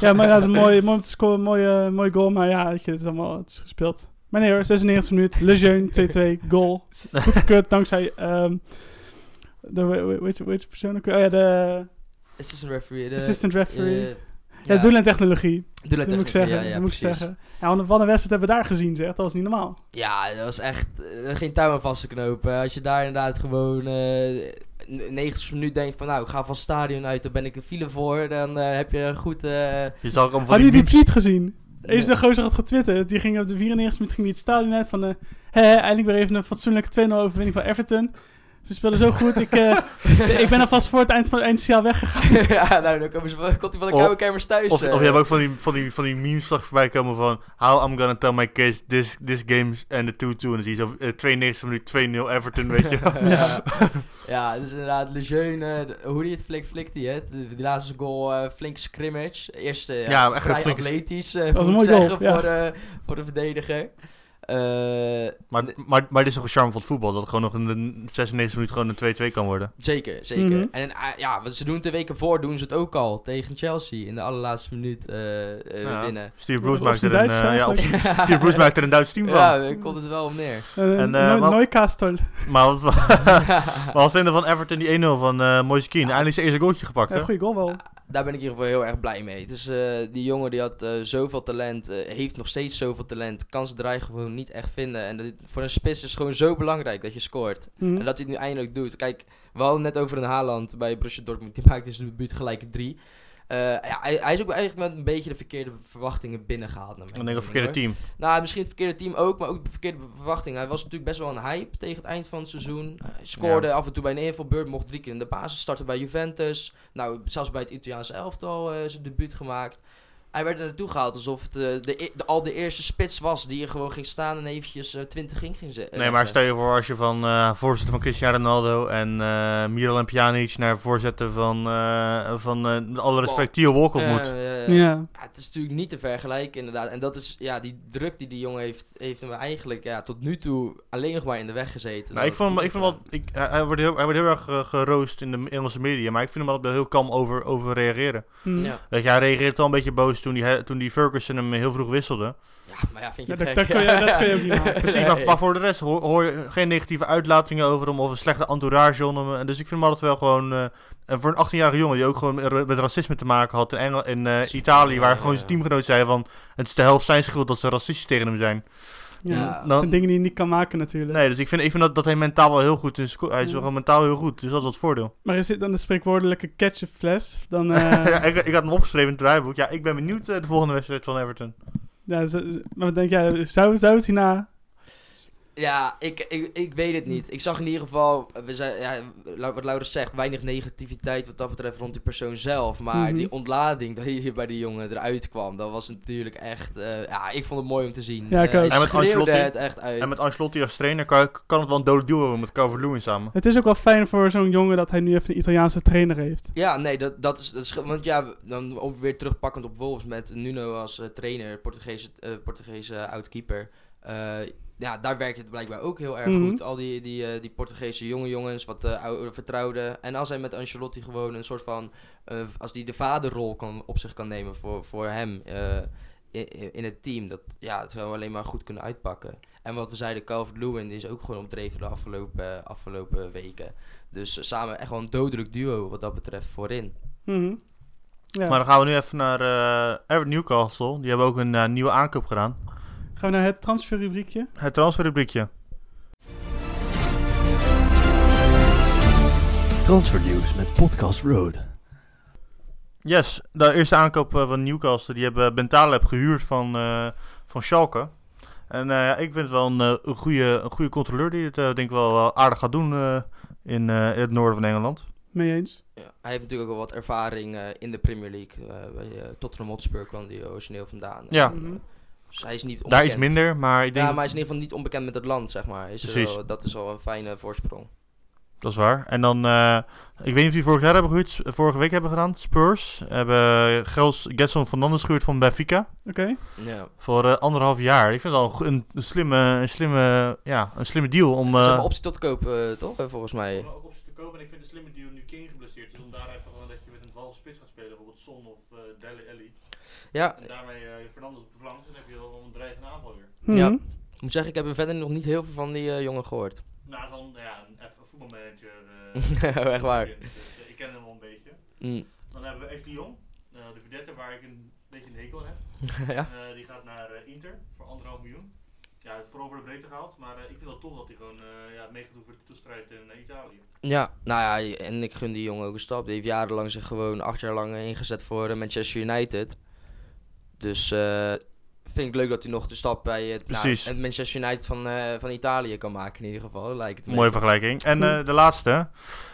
ja, maar ja, het is een mooi, mooi om te scoren, mooi, mooi goal. Maar ja, het is allemaal het is gespeeld. Hoor, 96 minuten, Lejeune 2-2, goal. Goed gekeurd dankzij ehm de, heet ze persoon ook? Oh ja, de Assistant referee. De, assistant referee. eh, ja, doel en technologie, doel en dat moet ik technologie, zeggen. Ja, ja, moet ik zeggen. Ja, want wat een wedstrijd hebben we daar gezien, zeg. Dat was niet normaal. Ja, dat was echt eh, geen touw aan vast te knopen. Als je daar inderdaad gewoon eh 90 minuten denkt van nou, ik ga van het stadion uit, dan ben ik de file voor, dan eh, heb je goed... eh, Je zag ook allemaal van Hadden jullie die tweet gezien? Eens de gozer had getwitterd. Die ging op de 94 minuut ging die het stadion uit van... hè, hè, eindelijk weer even een fatsoenlijke 2-0 overwinning van Everton. Ze speelden zo goed. Ik, eh, ik ben alvast voor het eind van het eindjaar weggegaan. ja, nou, dan komen ze, komt hij van de koude kamers thuis. Of, eh. of je hebt ook van die, van die, van die memes zag voorbij komen van... How I'm gonna tell my kids this, this game's and the 2-2. En dan zie je zo eh, 92 minuut 2-0 Everton, weet je wel. ja. ja, dus inderdaad, Lejeune, de- hoe die het flik flikt die het. Die die laatste goal, eh flink scrimmage. Eerste, ja, Ja, echt atletisch, eh, was een moet ik mooi zeggen, goal, ja. voor, de, voor de verdediger. Eh, Maar, maar, maar dit is toch een charme van het voetbal. Dat het gewoon nog in de 96 minuten gewoon een 2-2 kan worden. zeker, zeker. Mhm. En eh, ja, wat ze doen het de weken voor, doen ze het ook al. Tegen Chelsea in de allerlaatste minuut eh, eh, Ja. winnen. Steve Bruce maakt er een, Duits ja, op Steve Bruce maakt er een Duits team van. Ja, ik komt het wel op neer. Uh, En, eh, Neukastel. Maar wat, maar wat vinden van Everton die 1-0 van eh Moise Keane? Eindelijk zijn eerste goaltje gepakt, Ja, hè? goeie goal wel. Daar ben ik in ieder geval heel erg blij mee. Dus die jongen die had eh, zoveel talent, eh, heeft nog steeds zoveel talent, kan zijn draai gewoon niet echt vinden. En dat, voor een spits is het gewoon zo belangrijk dat je scoort. Mhm. En dat hij het nu eindelijk doet. Kijk, we hadden net over een Haaland bij Borussia Dortmund. Die maakte zijn debuut gelijk drie. Eh, ja, hij, hij is ook eigenlijk met een beetje de verkeerde verwachtingen binnengehaald. naar mijn denk ik een mening, verkeerde hoor. team. Nou, misschien het verkeerde team ook, maar ook de verkeerde verwachtingen. Hij was natuurlijk best wel een hype tegen het eind van het seizoen. Hij scoorde af en toe bij een invalbeurt, mocht drie keer in de basis starten bij Juventus. Nou, zelfs bij het Italiaanse elftal eh zijn debuut gemaakt. Hij werd er naartoe gehaald alsof het eh, de, e- de, al de eerste spits was die er gewoon ging staan en eventjes eh, 20 in ging zetten. Nee, maar stel je voor als je van eh voorzitter van Cristiano Ronaldo en eh Miralem Pjanic naar voorzitter van, eh van eh, alle respect Theo Walcott moet. Eh, ja. Ja, het is natuurlijk niet te vergelijken, inderdaad. En dat is, ja, die druk die die jongen heeft, heeft hem eigenlijk ja, tot nu toe alleen nog maar in de weg gezeten. Nou, ik Dat vond, hem- ik vond wel, ik, hij, wordt heel, hij wordt heel erg eh, geroost in de Engelse media, maar ik vind hem altijd heel kalm over, over reageren. Mhm. Ja. Weet je, hij reageerde wel een beetje boos toen die, toen die Ferguson hem heel vroeg wisselde. ja, maar ja, vind je Ja, het dat, gek? dat, kun je, dat kun je ook niet maken. Precies, maar, maar voor de rest hoor, hoor je geen negatieve uitlatingen over hem of een slechte entourage onder hem. En Dus ik vind hem altijd wel gewoon, eh, en voor een 18-jarige jongen die ook gewoon met racisme te maken had in, Engel, in eh, Italië, waar gewoon zijn teamgenoot zeiden van, het is de helft zijn schuld dat ze racistisch tegen hem zijn. Ja, Ja, dat zijn dingen die je niet kan maken natuurlijk. Nee, dus ik vind, ik vind dat, dat hij mentaal wel heel goed is. Hij is Ja. wel mentaal heel goed, dus dat is het voordeel. Maar is dit dan de spreekwoordelijke ketchupfles? Dan, ja, eh ik, ik had hem opgeschreven in het draaiboek. Ja, ik ben benieuwd eh, de volgende wedstrijd van Everton. ja, maar wat denk jij? Zou, zou het hierna... Ja, ik, ik, ik weet het niet. Ik zag in ieder geval, we zijn, ja, wat Laurens zegt, weinig negativiteit wat dat betreft rond die persoon zelf. Maar Mhm. die ontlading dat hier bij die jongen eruit kwam, dat was natuurlijk echt, eh, ja, ik vond het mooi om te zien. Ja, ik Eh, En met Ancelotti- het echt uit. En met Ancelotti als trainer kan, kan het wel een dode duo worden met Calvert-Lewin samen. Het is ook wel fijn voor zo'n jongen dat hij nu even een Italiaanse trainer heeft. Ja, nee, dat, dat, is, dat is... Want ja, dan ook weer terugpakkend op Wolves met Nuno als eh, trainer, Portugese, eh Portugese oud-keeper. Eh, ja, daar werkt het blijkbaar ook heel erg Mhm. goed. Al die, die, eh, die Portugese jonge jongens, wat eh oude vertrouwden. En als hij met Ancelotti gewoon een soort van... eh, als hij de vaderrol kan, op zich kan nemen voor, voor hem eh, in, in het team. Dat, ja, het zou alleen maar goed kunnen uitpakken. En wat we zeiden, Calvert-Lewin is ook gewoon opdreven de afgelopen, afgelopen weken. Dus samen echt wel een dodelijk duo wat dat betreft voorin. Mhm. Ja. Maar dan gaan we nu even naar eh Everton Newcastle. Die hebben ook een nieuwe aankoop gedaan. Gaan we naar het transferrubriekje? Het transferrubriekje. Transfernieuws met Podcast Road. Yes, de eerste aankoop eh, van Newcastle. Die hebben Bentaleb gehuurd van, eh, van Schalke. En eh, ja, ik vind het wel een, een, goede, een goede controleur die het eh, denk ik wel wel aardig gaat doen eh, in, eh, in het noorden van Engeland. Mee eens? Ja, hij heeft natuurlijk ook wel wat ervaring eh, in de Premier League. Bij Tottenham Hotspur kwam hij origineel vandaan. Ja. En, eh, dus hij is niet Daar iets minder, maar ik denk Ja, maar hij is in ieder geval niet onbekend met het land, zeg maar. Is er Precies. wel- dat is al een fijne voorsprong. dat is waar. En dan, eh, ik weet niet of die vorig jaar hebben gehuurd, vorige week hebben gedaan. Spurs hebben Gels Getson Fernandes gehuurd van Benfica. Oké. Ja. Voor eh, anderhalf jaar. Ik vind het al een, slimme, een, slimme, ja, een slimme deal om... Ze eh, hebben optie tot koop, eh, toch? Eh, volgens mij. ook op te kopen. En ik vind het een slimme deal nu King geblesseerd is. Om daar even gewoon dat je met een valse spits gaat spelen. Bijvoorbeeld Son of uh, Dele Alli. Ja, En daarmee uh, Fernandes op de flank. Dan heb je al een dreigende aanval weer. Mhm. Ja. ik moet zeggen, ik heb er verder nog niet heel veel van die eh, jongen gehoord. Nou, dan ja, een voetbalmanager. Oh, echt waar. Dus, eh, ik ken hem wel een beetje. Mm. Dan hebben we Ashley Jong. eh, de verdette waar ik een beetje een hekel aan heb. ja. Eh, die gaat naar eh, Inter voor anderhalf miljoen. Ja, het vooral voor de breedte gehaald. Maar eh, ik vind het tof dat hij gewoon eh ja, mee gaat doen voor de toestrijd in eh, Italië. ja, nou ja, en ik gun die jongen ook een stap. Die heeft jarenlang zich gewoon acht jaar lang ingezet voor eh, Manchester United. Dus eh, vind ik leuk dat hij nog de stap bij het, nou, het Manchester United van, eh, van Italië kan maken in ieder geval. Lijkt het Mooie vergelijking. En eh, de laatste.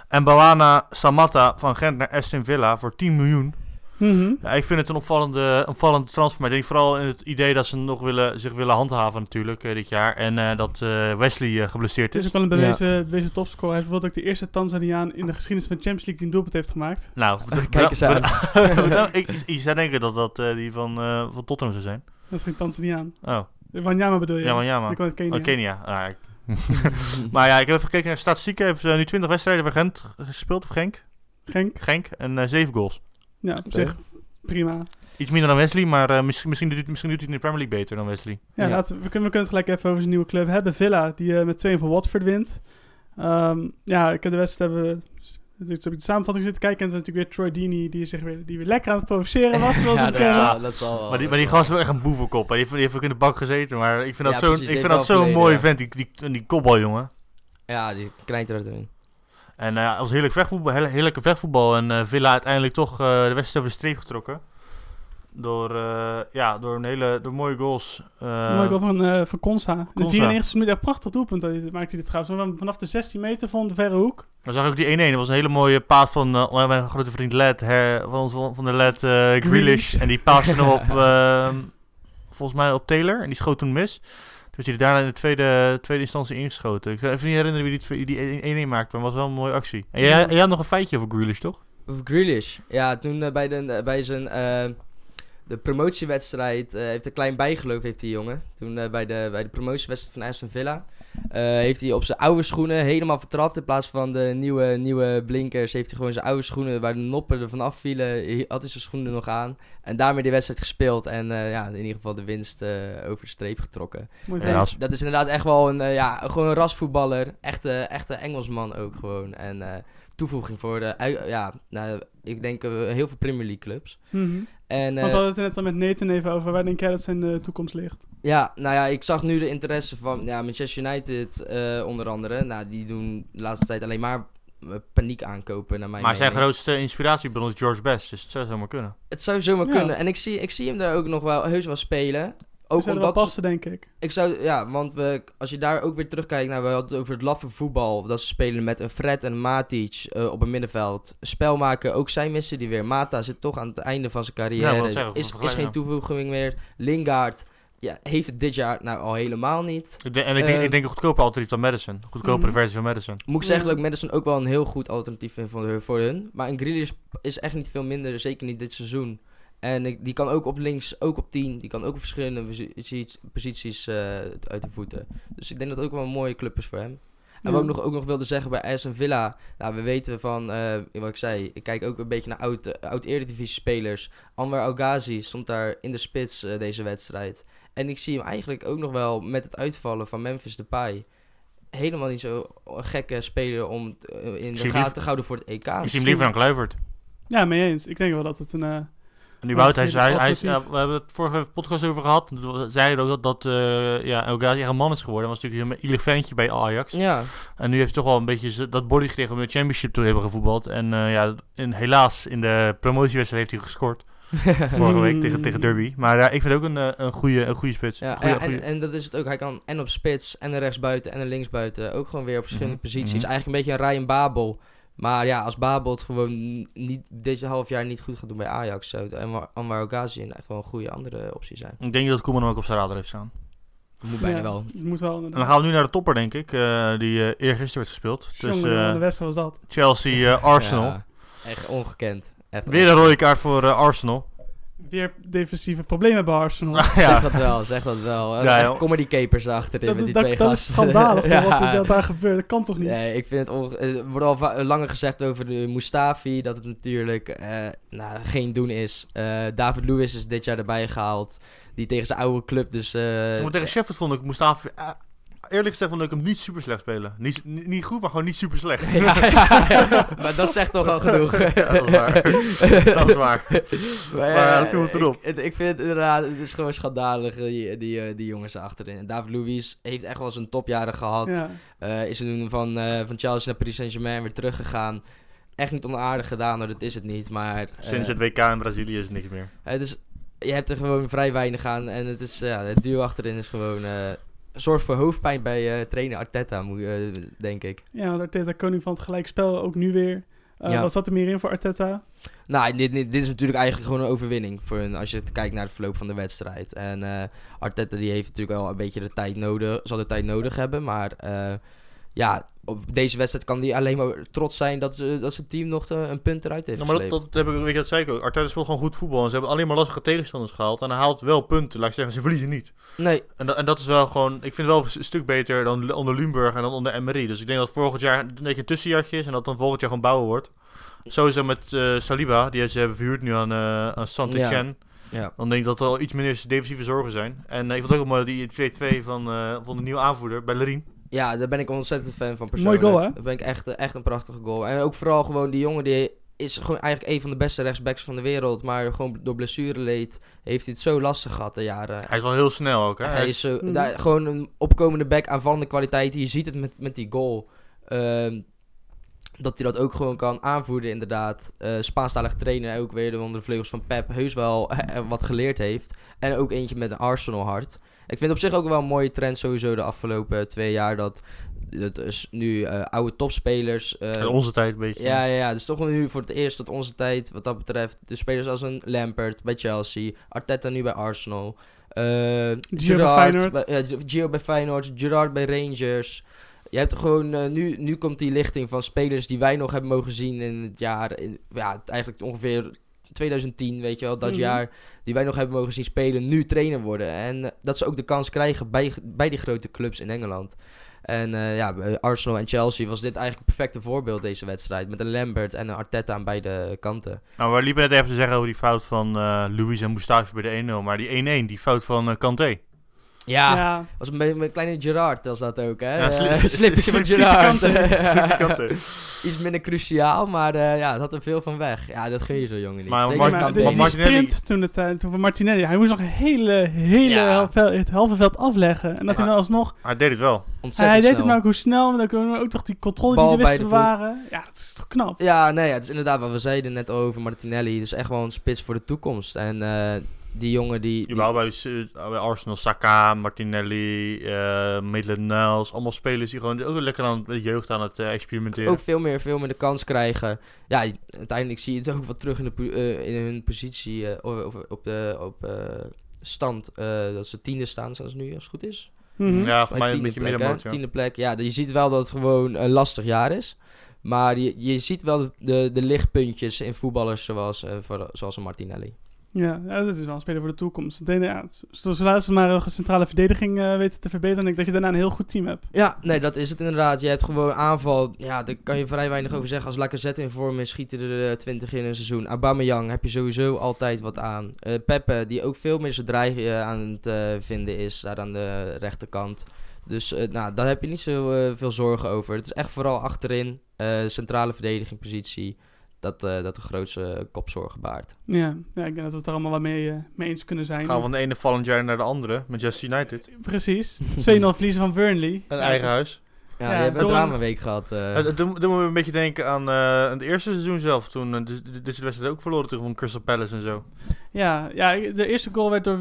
En Bawana Samatta van Gent naar Aston Villa voor 10 miljoen. Mhm. Ja, ik vind het een opvallende, opvallende transfer. Maar ik denk vooral in het idee dat ze nog willen, zich willen handhaven natuurlijk eh, dit jaar. En eh, dat eh, Wesley eh, geblesseerd Het is is. ook wel een bewezen, bewezen topscorer. Hij is bijvoorbeeld ook de eerste Tanzaniaan in de geschiedenis van de Champions League die een doelpunt heeft gemaakt. Nou, Kijk eens aan. nou, ik, ik, ik zou denken dat dat eh, die van, eh, van Tottenham zou zijn. Dat is geen Tanzaniaan. Oh, Wanyama bedoel je? ja, ja, kwam uit Kenia. Oh, Kenia. Ah, ik- maar ja, ik heb even gekeken naar de statistieken. Hij heeft nu 20 wedstrijden voor Gent gespeeld, of Genk. Genk. Genk. En eh 7 goals. Ja, op zich prima. Iets minder dan Wesley, maar eh, misschien, misschien, doet, hij- misschien doet hij in de Premier League beter dan Wesley. Ja, Ja. Laten we, we, kunnen, we kunnen het gelijk even over zijn nieuwe club hebben. Villa, die eh, met 2 van Watford wint. Ehm, ja, ik heb de wedstrijd hebben... Ik heb de samenvatting zitten kijken en toen natuurlijk weer Troy Deeney die, zich weer, die weer lekker aan het provoceren was, zoals ja, dat zal, dat zal wel. Maar die, maar die gast is wel echt een boevenkop. hè. Die heeft, die heeft ook in de bak gezeten. Maar ik vind dat Ja, zo'n verleden, mooie ja. vent. Die, die, die kopbal, jongen. Ja, die knijt er erin. En eh als heerlijk vechtvoetbal, heerlijke vechtvoetbal. En eh, Villa uiteindelijk toch eh, de wedstrijd over de streep getrokken. Door, ja, door een hele door mooie goals. Eh, Mooi goal van, van de Konsa. 94 minuut, ja, prachtig doelpunt maakte hij dit trouwens. Van- Vanaf de 16 meter van de verre hoek. Dan zag ik ook die 1-1. Dat was een hele mooie paas van mijn grote vriend Led. Her, van, ons, van de Led Grealish. En die paaste hem op, ehm, volgens mij op Taylor. En die schoot toen mis. Toen is hij daarna in de tweede, tweede instantie ingeschoten. Ik ga even niet herinneren wie die, die 1-1 maakte. Maar was wel een mooie actie. En jij, jij had nog een feitje over Grealish, toch? Of Grealish. Ja, toen eh, bij, de, eh, bij zijn eh, de promotiewedstrijd heeft een klein bijgeloof heeft die jongen. Toen bij, de, bij de promotiewedstrijd van Aston Villa heeft hij op zijn oude schoenen helemaal vertrapt. In plaats van de nieuwe, nieuwe blinkers heeft hij gewoon zijn oude schoenen waar de noppen er vanaf vielen. Had hij zijn schoenen nog aan. En daarmee de wedstrijd gespeeld. En eh, ja, in ieder geval de winst eh, over de streep getrokken. Dat is inderdaad echt wel een, eh, ja, gewoon een rasvoetballer. Echte, echte Engelsman ook gewoon. En eh, toevoeging voor de, ja, nou, ik denk heel veel Premier League clubs. Mhm. En Want eh, we hadden het er net al met Nathan even over. Waar denk jij dat zijn eh, toekomst ligt? ja, nou ja, ik zag nu de interesse van ja, Manchester United eh, onder andere. Nou, die doen de laatste tijd alleen maar paniek aankopen naar mijn maar zijn grootste inspiratiebron is George Best. Dus het zou zomaar kunnen. Het zou zomaar Ja. kunnen. En ik zie, ik zie hem daar ook nog wel heus wel spelen. Ook wel omdat passen, denk ik. Ik zou, ja, want we, als je daar ook weer terugkijkt, nou, we hadden het over het laffe voetbal. Dat ze spelen met een Fred en een Matic eh, op een middenveld. Spel maken, ook zij missen die weer. Mata zit toch aan het einde van zijn carrière. we, is, is geen toevoeging meer. Lingard ja, heeft het dit jaar nou al helemaal niet. Ik denk- en ik denk, Eh, ik denk een goedkoper alternatief dan Madison. Goedkopere Mhm. versie van Madison. Moet ik zeggen dat ik Madison ook wel een heel goed alternatief vind voor, hun- voor hun. Maar een Grealish is echt niet veel minder, zeker niet dit seizoen. En ik, die kan ook op links, ook op 10. Die kan ook op verschillende posities, posities eh, uit de voeten. Dus ik denk dat het ook wel een mooie club is voor hem. En wat ik nog, ook nog wilde zeggen bij Aston Villa. Nou, we weten van, eh, wat ik zei, ik kijk ook een beetje naar oud, eh, oud eredivisie spelers. Anwar Alghazi stond daar in de spits deze wedstrijd. En ik zie hem eigenlijk ook nog wel met het uitvallen van Memphis Depay. Helemaal niet zo gekke speler om t- in de gaten te houden voor het EK. Ik zie hem liever dan Kluivert. Ja, mee eens. Ik denk wel dat het een... En überhaupt, hij, Ja, hij, ja, we hebben het vorige podcast over gehad. Toen zei hij ook dat, dat eh ja, echt een man is geworden. Hij was natuurlijk een elefantje bij Ajax. Ja, En nu heeft hij toch wel een beetje dat body gekregen om de championship te hebben gevoetbald. En eh, ja, en helaas in de promotiewedstrijd heeft hij gescoord. Vorige week tegen, tegen Derby. Maar ja, ik vind ook een, eh, een, goede, een goede spits. ja, Goeie- ja, en, goeie- en dat is het ook. Hij kan en op spits, en een rechtsbuiten, en een linksbuiten. Ook gewoon weer op verschillende Mhm, posities. mhm. Eigenlijk een beetje een Ryan Babel. Maar ja, als Babel het gewoon niet, deze half jaar niet goed gaat doen bij Ajax, zou het Anwar- Alghazi echt wel een goede andere optie zijn. ik denk dat Koeman hem ook op zijn radar heeft staan. Moet bijna ja, wel. Het moet wel En dan gaan we nu naar de topper, denk ik. eh, die eh eergisteren werd gespeeld. Dus eh, een wedstrijd was dat. Chelsea-Arsenal. Ja, echt ongekend. Echt Weer een rode kaart voor Arsenal. Weer defensieve problemen bij Arsenal. ja. Zeg dat wel, zeg dat wel. Ja, comedy capers achterin Dat, met die dat, twee dat is gasten. schandalig wat er daar gebeurt. Dat kan toch niet? Nee, ik vind het onge- eh, Er wordt al langer gezegd over de Mustafi dat het natuurlijk eh, nou, geen doen is. Eh, David Lewis is dit jaar erbij gehaald. Die tegen zijn oude club dus... eh, Maar tegen Sheffield vond ik Mustafi... eerlijk gezegd vond ik hem niet super slecht spelen. Niet, niet goed, maar gewoon niet super slecht. ja, ja, ja. maar dat zegt toch al genoeg. Ja, dat is waar. dat is waar. Maar, Maar ja, dat viel het erop. Ik, ik vind het inderdaad, het is gewoon schandalig, eh, die, die, eh, die jongens achterin. En David Luiz heeft echt wel zijn topjaren gehad. Ja. Eh, is nu van, van Chelsea naar Paris Saint-Germain weer teruggegaan. Echt niet onaardig gedaan, hoor, dat is het niet. Maar Sinds het WK in Brazilië is het niks meer. het is je hebt er gewoon vrij weinig aan. En het, is, ja, het duo achterin is gewoon... eh zorgt voor hoofdpijn bij eh, trainer Arteta, moet, je, eh, denk ik. Ja, want Arteta koning van het gelijkspel, ook nu weer. Eh, Ja. Wat zat er meer in voor Arteta? Nou, dit, is natuurlijk eigenlijk gewoon een overwinning voor hun als je kijkt naar het verloop van de wedstrijd. En Arteta die heeft natuurlijk wel een beetje de tijd nodig, zal de tijd nodig hebben. Maar ja, op deze wedstrijd kan hij alleen maar trots zijn dat, ze, dat zijn team nog eh, een punt eruit heeft Ja, maar dat, heb ik, weet je, dat zei ik ook. Arteta speelt gewoon goed voetbal. En ze hebben alleen maar lastige tegenstanders gehaald. En hij haalt wel punten. Laat ik zeggen, ze verliezen niet. Nee, En, dat- en dat is wel gewoon... Ik vind het wel een stuk beter dan onder Lumburg en dan onder Emery. Dus ik denk dat volgend jaar een beetje een tussenjaartje is. En dat dan volgend jaar gewoon bouwen wordt. Sowieso met eh, Saliba. Die ze hebben verhuurd nu aan, eh aan Saint-Etienne. ja. Dan denk ik dat er al iets minder defensieve zorgen zijn. En ik vond het ook wel mooi die 2-2 van, van de nieuwe aanvoerder, Bellerin. Ja, daar ben ik ontzettend fan van persoonlijk. goal, hè? Daar ben ik echt, echt een prachtige goal. En ook vooral gewoon die jongen die is gewoon eigenlijk een van de beste rechtsbacks van de wereld. Maar gewoon door blessureleed heeft hij het zo lastig gehad de jaren. Hij is wel heel snel ook, hè? Hij is zo, Mhm. daar, gewoon een opkomende back aanvallende kwaliteiten. Je ziet het met, met die goal. Ehm, dat hij dat ook gewoon kan aanvoeren, inderdaad. Eh Spaanstalig trainer, ook weer onder de vleugels van Pep, heus wel eh, wat geleerd heeft. En ook eentje met een Arsenal hart. Ik vind op zich ook wel een mooie trend sowieso de afgelopen twee jaar. Dat, dat is nu eh, oude topspelers... In onze tijd een beetje. ja, ja, ja, het is toch nu voor het eerst dat onze tijd, wat dat betreft, de spelers als een Lampert bij Chelsea, Arteta nu bij Arsenal, eh Gio bij Gerrard Feyenoord. bij, ja, Gio bij Feyenoord, Gerard bij Rangers. Je hebt gewoon, nu, nu komt die lichting van spelers die wij nog hebben mogen zien in het jaar, in, ja, eigenlijk ongeveer 2010, weet je wel, dat Mhm. jaar, die wij nog hebben mogen zien spelen, nu trainer worden. En eh, dat ze ook de kans krijgen bij, bij die grote clubs in Engeland. En eh, ja, bij Arsenal en Chelsea was dit eigenlijk het perfecte voorbeeld, deze wedstrijd. Met een Lambert en een Arteta aan beide kanten. Nou, we liepen net even te zeggen over die fout van eh Louis en Mustafi bij de 1-0. Maar die 1-1, die fout van eh, Kanté. Ja, ja. was een, kleine Gerard was dat ook, hè? Ja, sli- slippertje van Gerard. Iets minder cruciaal, maar eh, ja, het had er veel van weg. Ja, dat gun je zo jongen niet. Maar Zeker maar de, die sprint toen, het, toen van Martinelli, hij moest nog een hele, hele Ja. hel- vel- het halve veld afleggen. En dat hij dan alsnog... Hij deed het wel. Ontzettend hij deed snel. het maar ook hoe snel, maar dan ook toch die controle Bal die de voet. bewaren. Ja, dat is toch knap. Ja, nee, het is inderdaad wat we zeiden net over Martinelli. Het is echt gewoon een spits voor de toekomst. En eh, die jongen die... die- bij, bij Arsenal, Saka, Martinelli, eh Maitland-Niles. Allemaal spelers die gewoon ook lekker aan de jeugd aan het eh, experimenteren. ook veel meer, veel meer de kans krijgen. Ja, uiteindelijk zie je het ook wat terug in, de, eh, in hun positie of, of op de op, eh, stand. eh, dat ze tiende staan, zoals nu, als het goed is. Mhm. Ja, voor mij een tiende beetje middenmoot, ja. Tiende plek, ja. Je ziet wel dat het gewoon een lastig jaar is. Maar je, je ziet wel de, de, de lichtpuntjes in voetballers zoals, eh, voor- zoals een Martinelli. Ja, dat is wel een speler voor de toekomst. Ja, zo- zodra ze maar een centrale verdediging eh, weten te verbeteren, denk ik dat je daarna een heel goed team hebt. Ja, nee, dat is het inderdaad. Je hebt gewoon aanval. Ja, daar kan je vrij weinig over zeggen. Als Lacazette in vorm is, schieten er eh, 20 in een seizoen. Aubameyang heb je sowieso altijd wat aan. Eh Pepe, die ook veel meer zijn draai eh, aan het eh, vinden is, daar aan de rechterkant. Dus eh, nou, daar heb je niet zo eh, veel zorgen over. Het is echt vooral achterin, eh, centrale verdedigingpositie, dat, eh, dat de grootste kopzorgen baart. Ja, ja, ik denk dat we het er allemaal wel mee, eh, mee eens kunnen zijn. Gaan we van de ene vallend jaar naar de andere. Manchester United. Precies. 2-0 verliezen van Burnley. Een Ja, eigen dus- huis. Ja, Ja, je hebt een dramaweek gehad. eh. Doet doet me een beetje denken aan eh, het eerste seizoen zelf. Toen uh, de, de, deze wedstrijd ook verloren tegen van Crystal Palace en zo. Ja, ja, de eerste goal werd door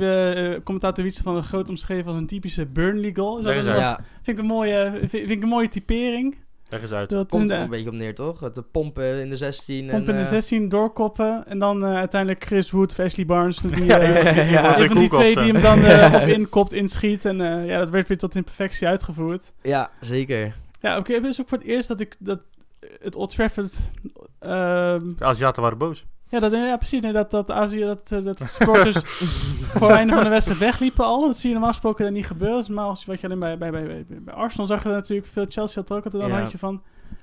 commentator Wietse van der Groot omschreven als een typische Burnley goal. Dat ja, vind, ik een mooie, vind, vind ik een mooie typering. Leg eens uit. Dat komt er een beetje op neer, toch? Het de pompen in de 16. pomp en, in de eh, 16, doorkoppen. En dan eh, uiteindelijk Chris Wood of Ashley Barnes. Die, Ja, eh, een van die- een van Ja, van die twee die hem dan eh, of inkopt, inschiet. En eh, ja, dat werd weer tot in perfectie uitgevoerd. Ja, zeker. Ja, oké, het is ook voor het eerst dat ik dat het Old Trafford... ehm, De Aziaten waren boos. Ja, dat, ja, precies. Nee, dat, dat Azië, dat, eh, dat de supporters voor het einde van de wedstrijd wegliepen al. Dat zie je normaal gesproken niet gebeuren. Dat is normaal wat je alleen bij, bij, bij, bij, Arsenal zag je dat natuurlijk veel. Chelsea had er ook altijd een Ja. handje van.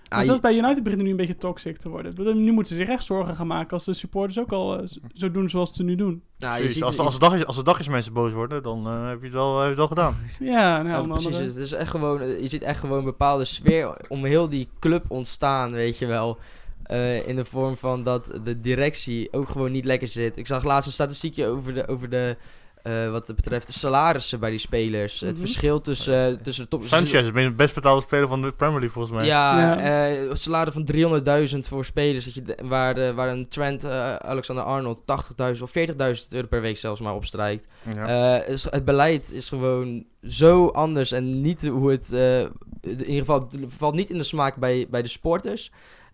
Ah, Maar zelfs je- bij United begint het nu een beetje toxic te worden. Nu moeten ze zich echt zorgen gaan maken als de supporters ook al eh, zo doen zoals ze nu doen. nou, je ziet, als, je als, de dag, als de dagjesmensen boos worden, dan eh, heb, je het wel, heb je het wel gedaan. Ja, nou, Ja, precies. andere- Het is echt gewoon, je ziet echt gewoon een bepaalde sfeer om heel die club ontstaan, weet je wel. Eh, in de vorm van dat de directie ook gewoon niet lekker zit. Ik zag laatst een statistiekje over de, over de eh, wat het betreft de salarissen bij die spelers. Het Mhm. verschil tussen, eh, tussen de top... Sanchez is de best betaalde speler van de Premier League volgens mij. Ja, Ja. eh, het salaris van 300.000 voor spelers. Dat je, de- waar, waar een Trent Alexander-Arnold 80.000 of 40.000 euro per week zelfs maar opstrijkt. Ja. Eh, is, het beleid is gewoon zo anders en niet hoe het... eh, in ieder geval, het valt niet in de smaak bij, bij de sporters.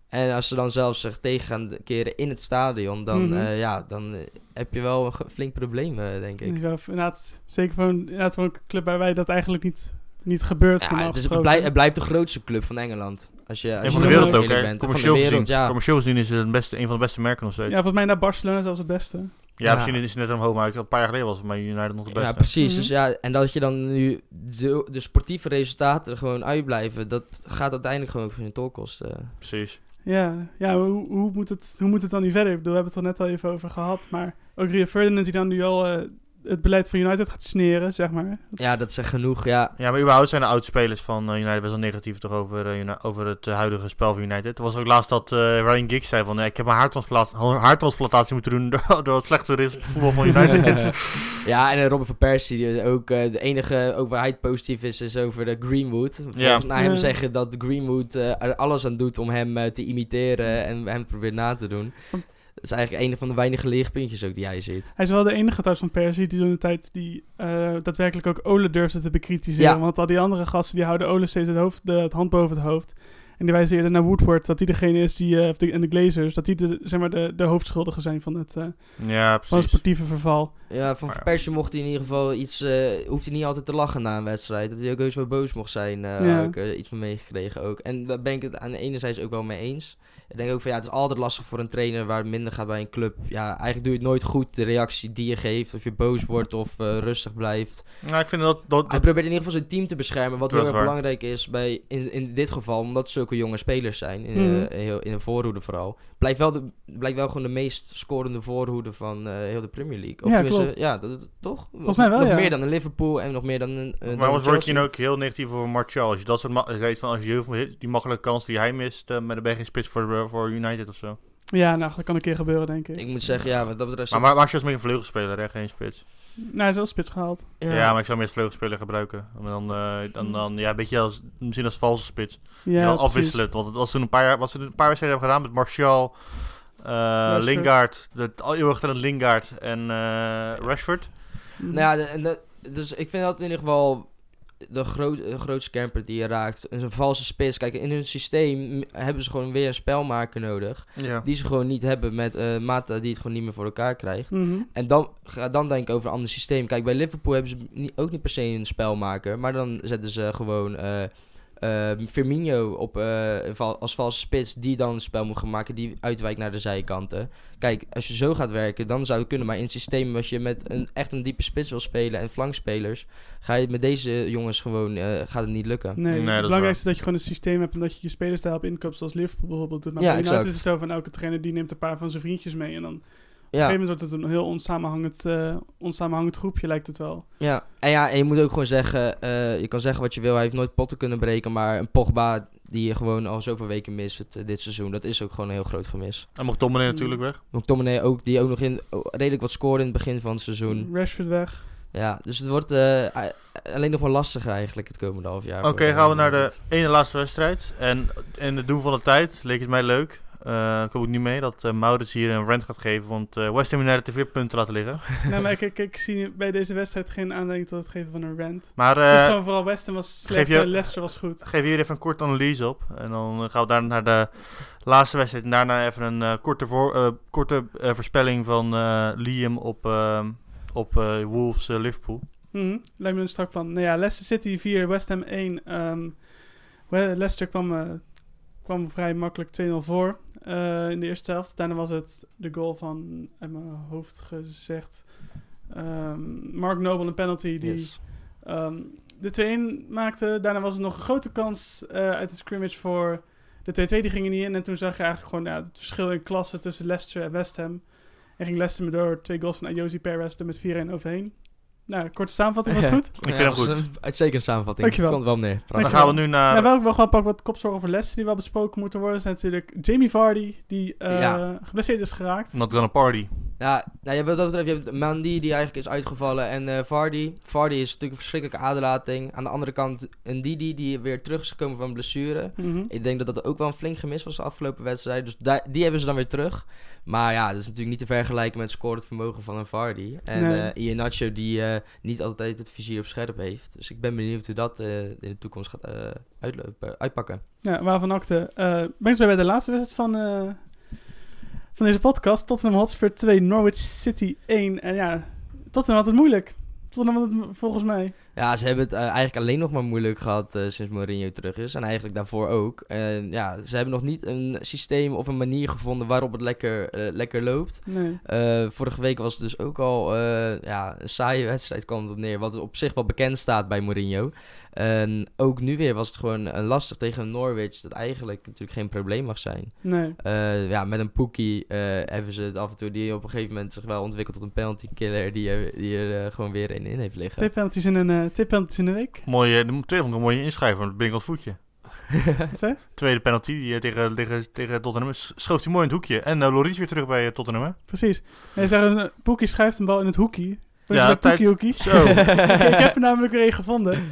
En als ze dan zelfs zich tegen gaan keren in het stadion, dan, Mhm. eh, ja, dan eh, heb je wel een flink probleem, eh, denk ik. Ja, inderdaad, zeker voor een, inderdaad voor een club waar wij dat eigenlijk niet, niet gebeurt. Ja, het, is, het, blijft, het blijft de grootste club van Engeland. Als je, als En je van de wereld ook, bent. Van de Commercieel wereld, gezien, ja. commercieel gezien is het een, beste, een van de beste merken nog steeds. Ja, volgens mij naar Barcelona zelfs het beste. Ja. misschien is het net omhoog, maar een paar jaar geleden was het bij United nog de beste. Ja, precies. Mhm. Dus ja, en dat je dan nu de, de sportieve resultaten er gewoon uitblijven, dat gaat uiteindelijk gewoon voor je tol kosten. Precies. Ja, ja hoe, hoe, moet het, hoe moet het dan nu verder? Ik bedoel, we hebben het er net al even over gehad. Maar ook Rio Ferdinand die dan nu al eh, het beleid van United gaat sneren, zeg maar. Ja, dat is genoeg. Ja, Ja, maar überhaupt zijn de oud-spelers van eh, United best wel negatief toch over, eh, over het eh, huidige spel van United. Er was ook laatst dat eh, Ryan Giggs zei van, ik heb mijn haartransplantatie, haartransplantatie moeten doen door, door het slechte voetbal van United. ja, en Robin van Persie, die ook eh, de enige over waar hij positief is, is over de Greenwood. Volgens naar hem Ja. zeggen dat Greenwood eh, er alles aan doet om hem te imiteren en hem probeert na te doen. Dat is eigenlijk een van de weinige lichtpuntjes ook die hij ziet. Hij is wel de enige trouwens van Persie die toen de tijd die eh, daadwerkelijk ook Ole durfde te bekritiseren. Ja. Want al die andere gasten die houden Ole steeds het, hoofd, de, het hand boven het hoofd. En die wijzen eerder naar Woodward, dat die degene is die, eh, de, en de Glazers, dat die de, zeg maar de, de hoofdschuldigen zijn van het, eh, ja, van het sportieve verval. Ja, van Persie mocht hij in ieder geval iets... eh, hoeft hij niet altijd te lachen na een wedstrijd. Dat hij ook heus wel boos mocht zijn. eh Ja. Heb ik eh, iets van meegekregen ook. En daar ben ik het aan de ene zijde ook wel mee eens. Ik denk ook van ja, het is altijd lastig voor een trainer waar het minder gaat bij een club. Ja, eigenlijk doe je het nooit goed, de reactie die je geeft. Of je boos wordt of eh, rustig blijft. Nou, ik vind dat... dat, Hij probeert in ieder geval zijn team te beschermen. Wat Dat heel erg belangrijk is bij, in, in dit geval, omdat het zulke jonge spelers zijn. In, eh, heel, in de voorhoede vooral. Blijft wel, de, blijkt wel gewoon de meest scorende voorhoede van eh, heel de Premier League. Of Ja, tenminste, klopt. ja, dat, dat- toch? Volgens mij wel, Nog ja. meer dan een Liverpool en nog meer dan een. eh, maar dan was. Roy ook heel negatief over Martial. Als je dat soort ma- weet van als je heel veel die makkelijke kans die hij mist, uh, met de geen spits voor, uh, voor United of zo. Ja, nou, dat kan een keer gebeuren, denk ik. Ik moet zeggen, ja, wat dat betreft. Maar, maar Martial is meer een vleugelspeler, hè? geen spits. Nou, hij is wel spits gehaald. Ja, maar ik zou meer vleugelspeler gebruiken. En dan, uh, dan, dan ja, een beetje als, misschien als valse spits. Ja, dan afwisselen. Want het was toen een paar jaar, wat ze een paar wedstrijden hebben gedaan met Martial, uh. Lingard, de al eeuwig talent Lingard en uh, Rashford. Mhm. Nou ja, de- dus ik vind dat in ieder geval de, groot, de grootste camper die je raakt. En Een valse spits. Kijk, in hun systeem hebben ze gewoon weer een spelmaker nodig. Ja. Die ze gewoon niet hebben met eh Mata die het gewoon niet meer voor elkaar krijgt. Mhm. En dan ga dan denken over een ander systeem. Kijk, bij Liverpool hebben ze niet, ook niet per se een spelmaker. Maar dan zetten ze gewoon eh eh, Firmino op, eh, als valse spits. Die dan een spel moet gaan maken. Die uitwijkt naar de zijkanten. Kijk, als je zo gaat werken, dan zou het kunnen. Maar in het systeem, als je met een, echt een diepe spits wil spelen en flankspelers. Ga je met deze jongens gewoon, eh, gaat het niet lukken. Nee, Nee, dat is het belangrijkste is dat je gewoon een systeem hebt en dat je je spelers daarop inkoopt, zoals Liverpool bijvoorbeeld doet. Maar Ja, exact. is het zo van elke trainer die neemt een paar van zijn vriendjes mee en dan een Ja, gegeven moment wordt het een heel onsamenhangend, eh, onsamenhangend groepje, lijkt het wel. ja. En ja, en je moet ook gewoon zeggen, eh, je kan zeggen wat je wil. Hij heeft nooit potten kunnen breken. Maar een Pogba die je gewoon al zoveel weken mist het, eh, dit seizoen. Dat is ook gewoon een heel groot gemis. En mocht Tomlin natuurlijk weg. McTominay ook, die ook nog in, oh, redelijk wat scoorde in het begin van het seizoen. Rashford weg. Ja, dus het wordt eh, alleen nog maar lastiger eigenlijk het komende half jaar. Oké, gaan we naar de ene laatste wedstrijd. En in het doen van de tijd leek het mij leuk. Uh, ik hoop ook niet mee dat uh, Maurits hier een rant gaat geven. Want uh, West Ham United heeft punten laten liggen. nee, maar ik, ik, ik zie bij deze wedstrijd geen aanleiding tot het geven van een rant. Maar het is gewoon vooral West Ham was slecht, je- Leicester was goed. geef hier even een korte analyse op. En dan gaan we daarna naar de laatste wedstrijd. En daarna even een korte, voor, korte voorspelling van Liam op, op Wolves Liverpool. Mhm, Lijkt me een strak plan. Nou ja, Leicester City 4, West Ham 1. Ehm, We- Leicester kwam, kwam vrij makkelijk 2-0 voor eh, in de eerste helft. Daarna was het de goal van, uit mijn hoofd gezegd, ehm, Mark Noble, een penalty die Yes. ehm, de 2-1 maakte. Daarna was er nog een grote kans eh, uit de scrimmage voor de 2-2. Die gingen niet in. En toen zag je eigenlijk gewoon ja, het verschil in klasse tussen Leicester en West Ham. En ging Leicester me door twee goals van Ayosi Perez er met 4-1 overheen. Nou, korte samenvatting was Ja. goed. Ik vind hem dat is goed. een uitstekende samenvatting. Dankjewel. Komt wel neer. Dan gaan we nu naar... Ja, wel ook wel gewoon pak wat kopzorgen over Leicester die wel besproken moeten worden. zijn natuurlijk Jamie Vardy, die eh, Ja. geblesseerd is geraakt. Not gonna party. Ja, nou, ja, wat dat betreft, je hebt Mandy die eigenlijk is uitgevallen en eh Vardy. Vardy is natuurlijk een verschrikkelijke aderlating. Aan de andere kant een Didi die weer terug is gekomen van blessure. Mhm. Ik denk dat dat ook wel een flink gemis was de afgelopen wedstrijd. Dus die hebben ze dan weer terug. Maar ja, dat is natuurlijk niet te vergelijken met scorend vermogen van een Vardy. En Nee. eh Ian Nacho die eh, niet altijd het vizier op scherp heeft. Dus ik ben benieuwd hoe dat eh, in de toekomst gaat eh, uitlopen, uitpakken. Ja, waarvan akte. eh ben ik bij de laatste wedstrijd van, eh, van deze podcast. Tottenham Hotspur 2, Norwich City 1. En ja, Tottenham had het moeilijk. Tottenham had volgens mij. Ja, ze hebben het eh, eigenlijk alleen nog maar moeilijk gehad eh, sinds Mourinho terug is. En eigenlijk daarvoor ook. Ja, ze hebben nog niet een systeem of een manier gevonden waarop het lekker, eh, lekker loopt. Nee. Vorige week was het dus ook al ja, een saaie wedstrijd kwam het op neer. Wat op zich wel bekend staat bij Mourinho. En ook nu weer was het gewoon een lastig tegen een Norwich. Dat eigenlijk natuurlijk geen probleem mag zijn. Nee. Ja, met een Pookie eh, hebben ze het af en toe... Die op een gegeven moment zich wel ontwikkeld tot een penalty killer. Die, er- die er gewoon weer in, in heeft liggen. Twee penalties in een, twee penalties in een week. Mooie, de tweede vond ik een mooie inschrijver, het voetje. Tweede penalty die, eh, tegen, tegen, tegen Tottenham. Schoof hij mooi in het hoekje. En uh, Loris weer terug bij eh, Tottenham, hè? Precies. Nee, ze zeggen, eh, Poekie schuift een bal in het hoekje. Ja, tijd-. Zo. ik, ik heb er namelijk weer een gevonden.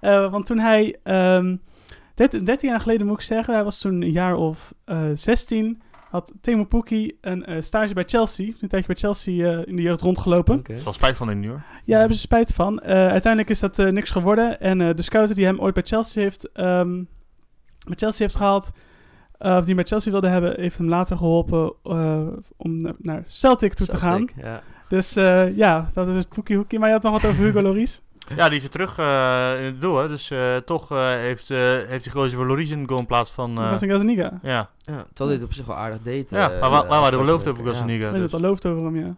Eh, want toen hij, ehm 13, 13 jaar geleden moet ik zeggen, hij was toen een jaar of eh 16, had Timo Pukki een eh, stage bij Chelsea. Een tijdje bij Chelsea eh, in de jeugd rondgelopen. Er is wel spijt van in nu, hoor. Ja, daar hebben ze spijt van. Eh, uiteindelijk is dat eh, niks geworden. En eh, de scouter die hem ooit bij Chelsea heeft, ehm, bij Chelsea heeft gehaald, eh, of die bij Chelsea wilde hebben, heeft hem later geholpen eh, om na- naar Celtic toe te gaan. Celtic, Ja. Dus eh, ja, dat is het Poekie Hoekie. Maar je had nog wat over Hugo Loris. Ja, die is weer terug eh, in het doel, hè. Dus eh, toch eh, heeft, eh, heeft hij gekozen voor Loris in de goal in plaats van... Dat eh, was een Gazaniga. ja, Ja, terwijl hij het op zich wel aardig deed. ja maar waar, waar de beloofd over. Ja. Gazzaniga? Ik weet het dus. al looft over hem, ja.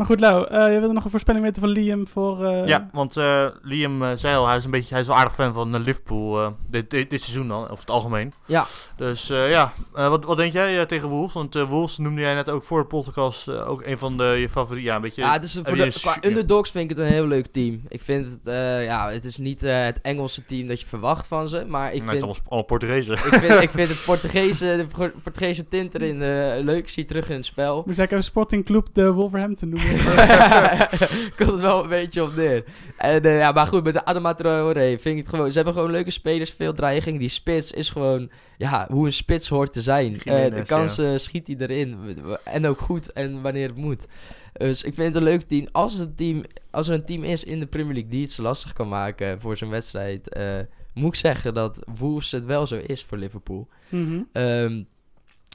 Maar goed, Lau, eh, je wilde nog een voorspelling weten van Liam voor... eh, Ja, want eh, Liam zei al, hij is, een beetje, hij is wel aardig fan van Liverpool eh, dit, dit, dit seizoen dan, of het algemeen. Ja. Dus eh, ja, Eh, wat, wat denk jij tegen Wolves? Want eh, Wolves noemde jij net ook voor de podcast ook een van de, je favorieten. Ja, een beetje... Ja, het is voor de, is- qua ja. underdogs vind ik het een heel leuk team. Ik vind het, eh, ja, het is niet eh, het Engelse team dat je verwacht van ze, maar ik Nee, het vind, is allemaal, Portugezen. ik vind, ik vind het Portugese, de Por- Portugese tint erin eh, leuk. Ik zie het terug in het spel. Moest ik even Sporting Club de Wolverhampton noemen. Komt het wel een beetje op neer. En, eh, ja, maar goed, met de Adama Traoré vind ik het gewoon... Ze hebben gewoon leuke spelers, veel dreiging. Die spits is gewoon ja, hoe een spits hoort te zijn. Eh, de kansen schiet hij erin. En ook goed en wanneer het moet. Dus ik vind het een leuk team. Als, het team. als er een team is in de Premier League die het zo lastig kan maken voor zijn wedstrijd... eh, moet ik zeggen dat Wolves het wel zo is voor Liverpool. Ehm,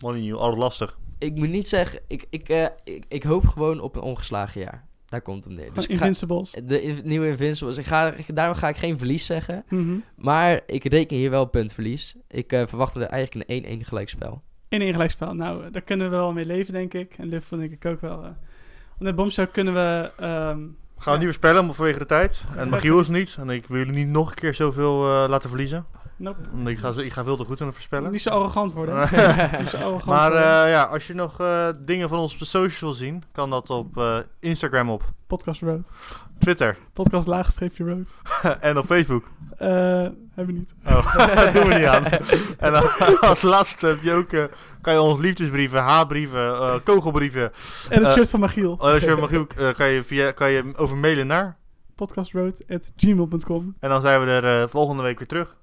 Molyneux, altijd lastig. Ik moet niet zeggen... Ik, ik, eh, ik, ik hoop gewoon op een ongeslagen jaar. Daar komt het om neer. Dus ga, Invincibles. de in- nieuwe Invincibles. Ik ga, ik- daarom ga ik geen verlies zeggen. Mhm. Maar ik reken hier wel op puntverlies. Ik eh, verwacht er eigenlijk een 1-1 gelijkspel. In één gelijkspel. Nou, eh, daar kunnen we wel mee leven, denk ik. En Liverpool denk ik ook wel. eh. Want met Bombshell kunnen we... ehm, Gaan we niet voorspellen, maar vanwege de tijd. En Magiel is niet. En ik wil jullie niet nog een keer zoveel eh, laten verliezen. Nope, ik ga, ik ga veel te goed aan het voorspellen. niet zo arrogant worden. niet zo arrogant Maar worden. eh, ja, als je nog eh, dingen van ons op de social wil zien, kan dat op eh, Instagram op, Podcast Road. Twitter Podcast laagstreepje road. en op Facebook. Hebben we niet. Oh, dat doen we niet aan. En als laatste heb je ook, kan je ons liefdesbrieven, haatbrieven, kogelbrieven. En het shirt van Magiel. Oh, als je Magiel, kan je, via, kan je over mailen naar. Podcastroad.gmail.com En dan zijn we er volgende week weer terug.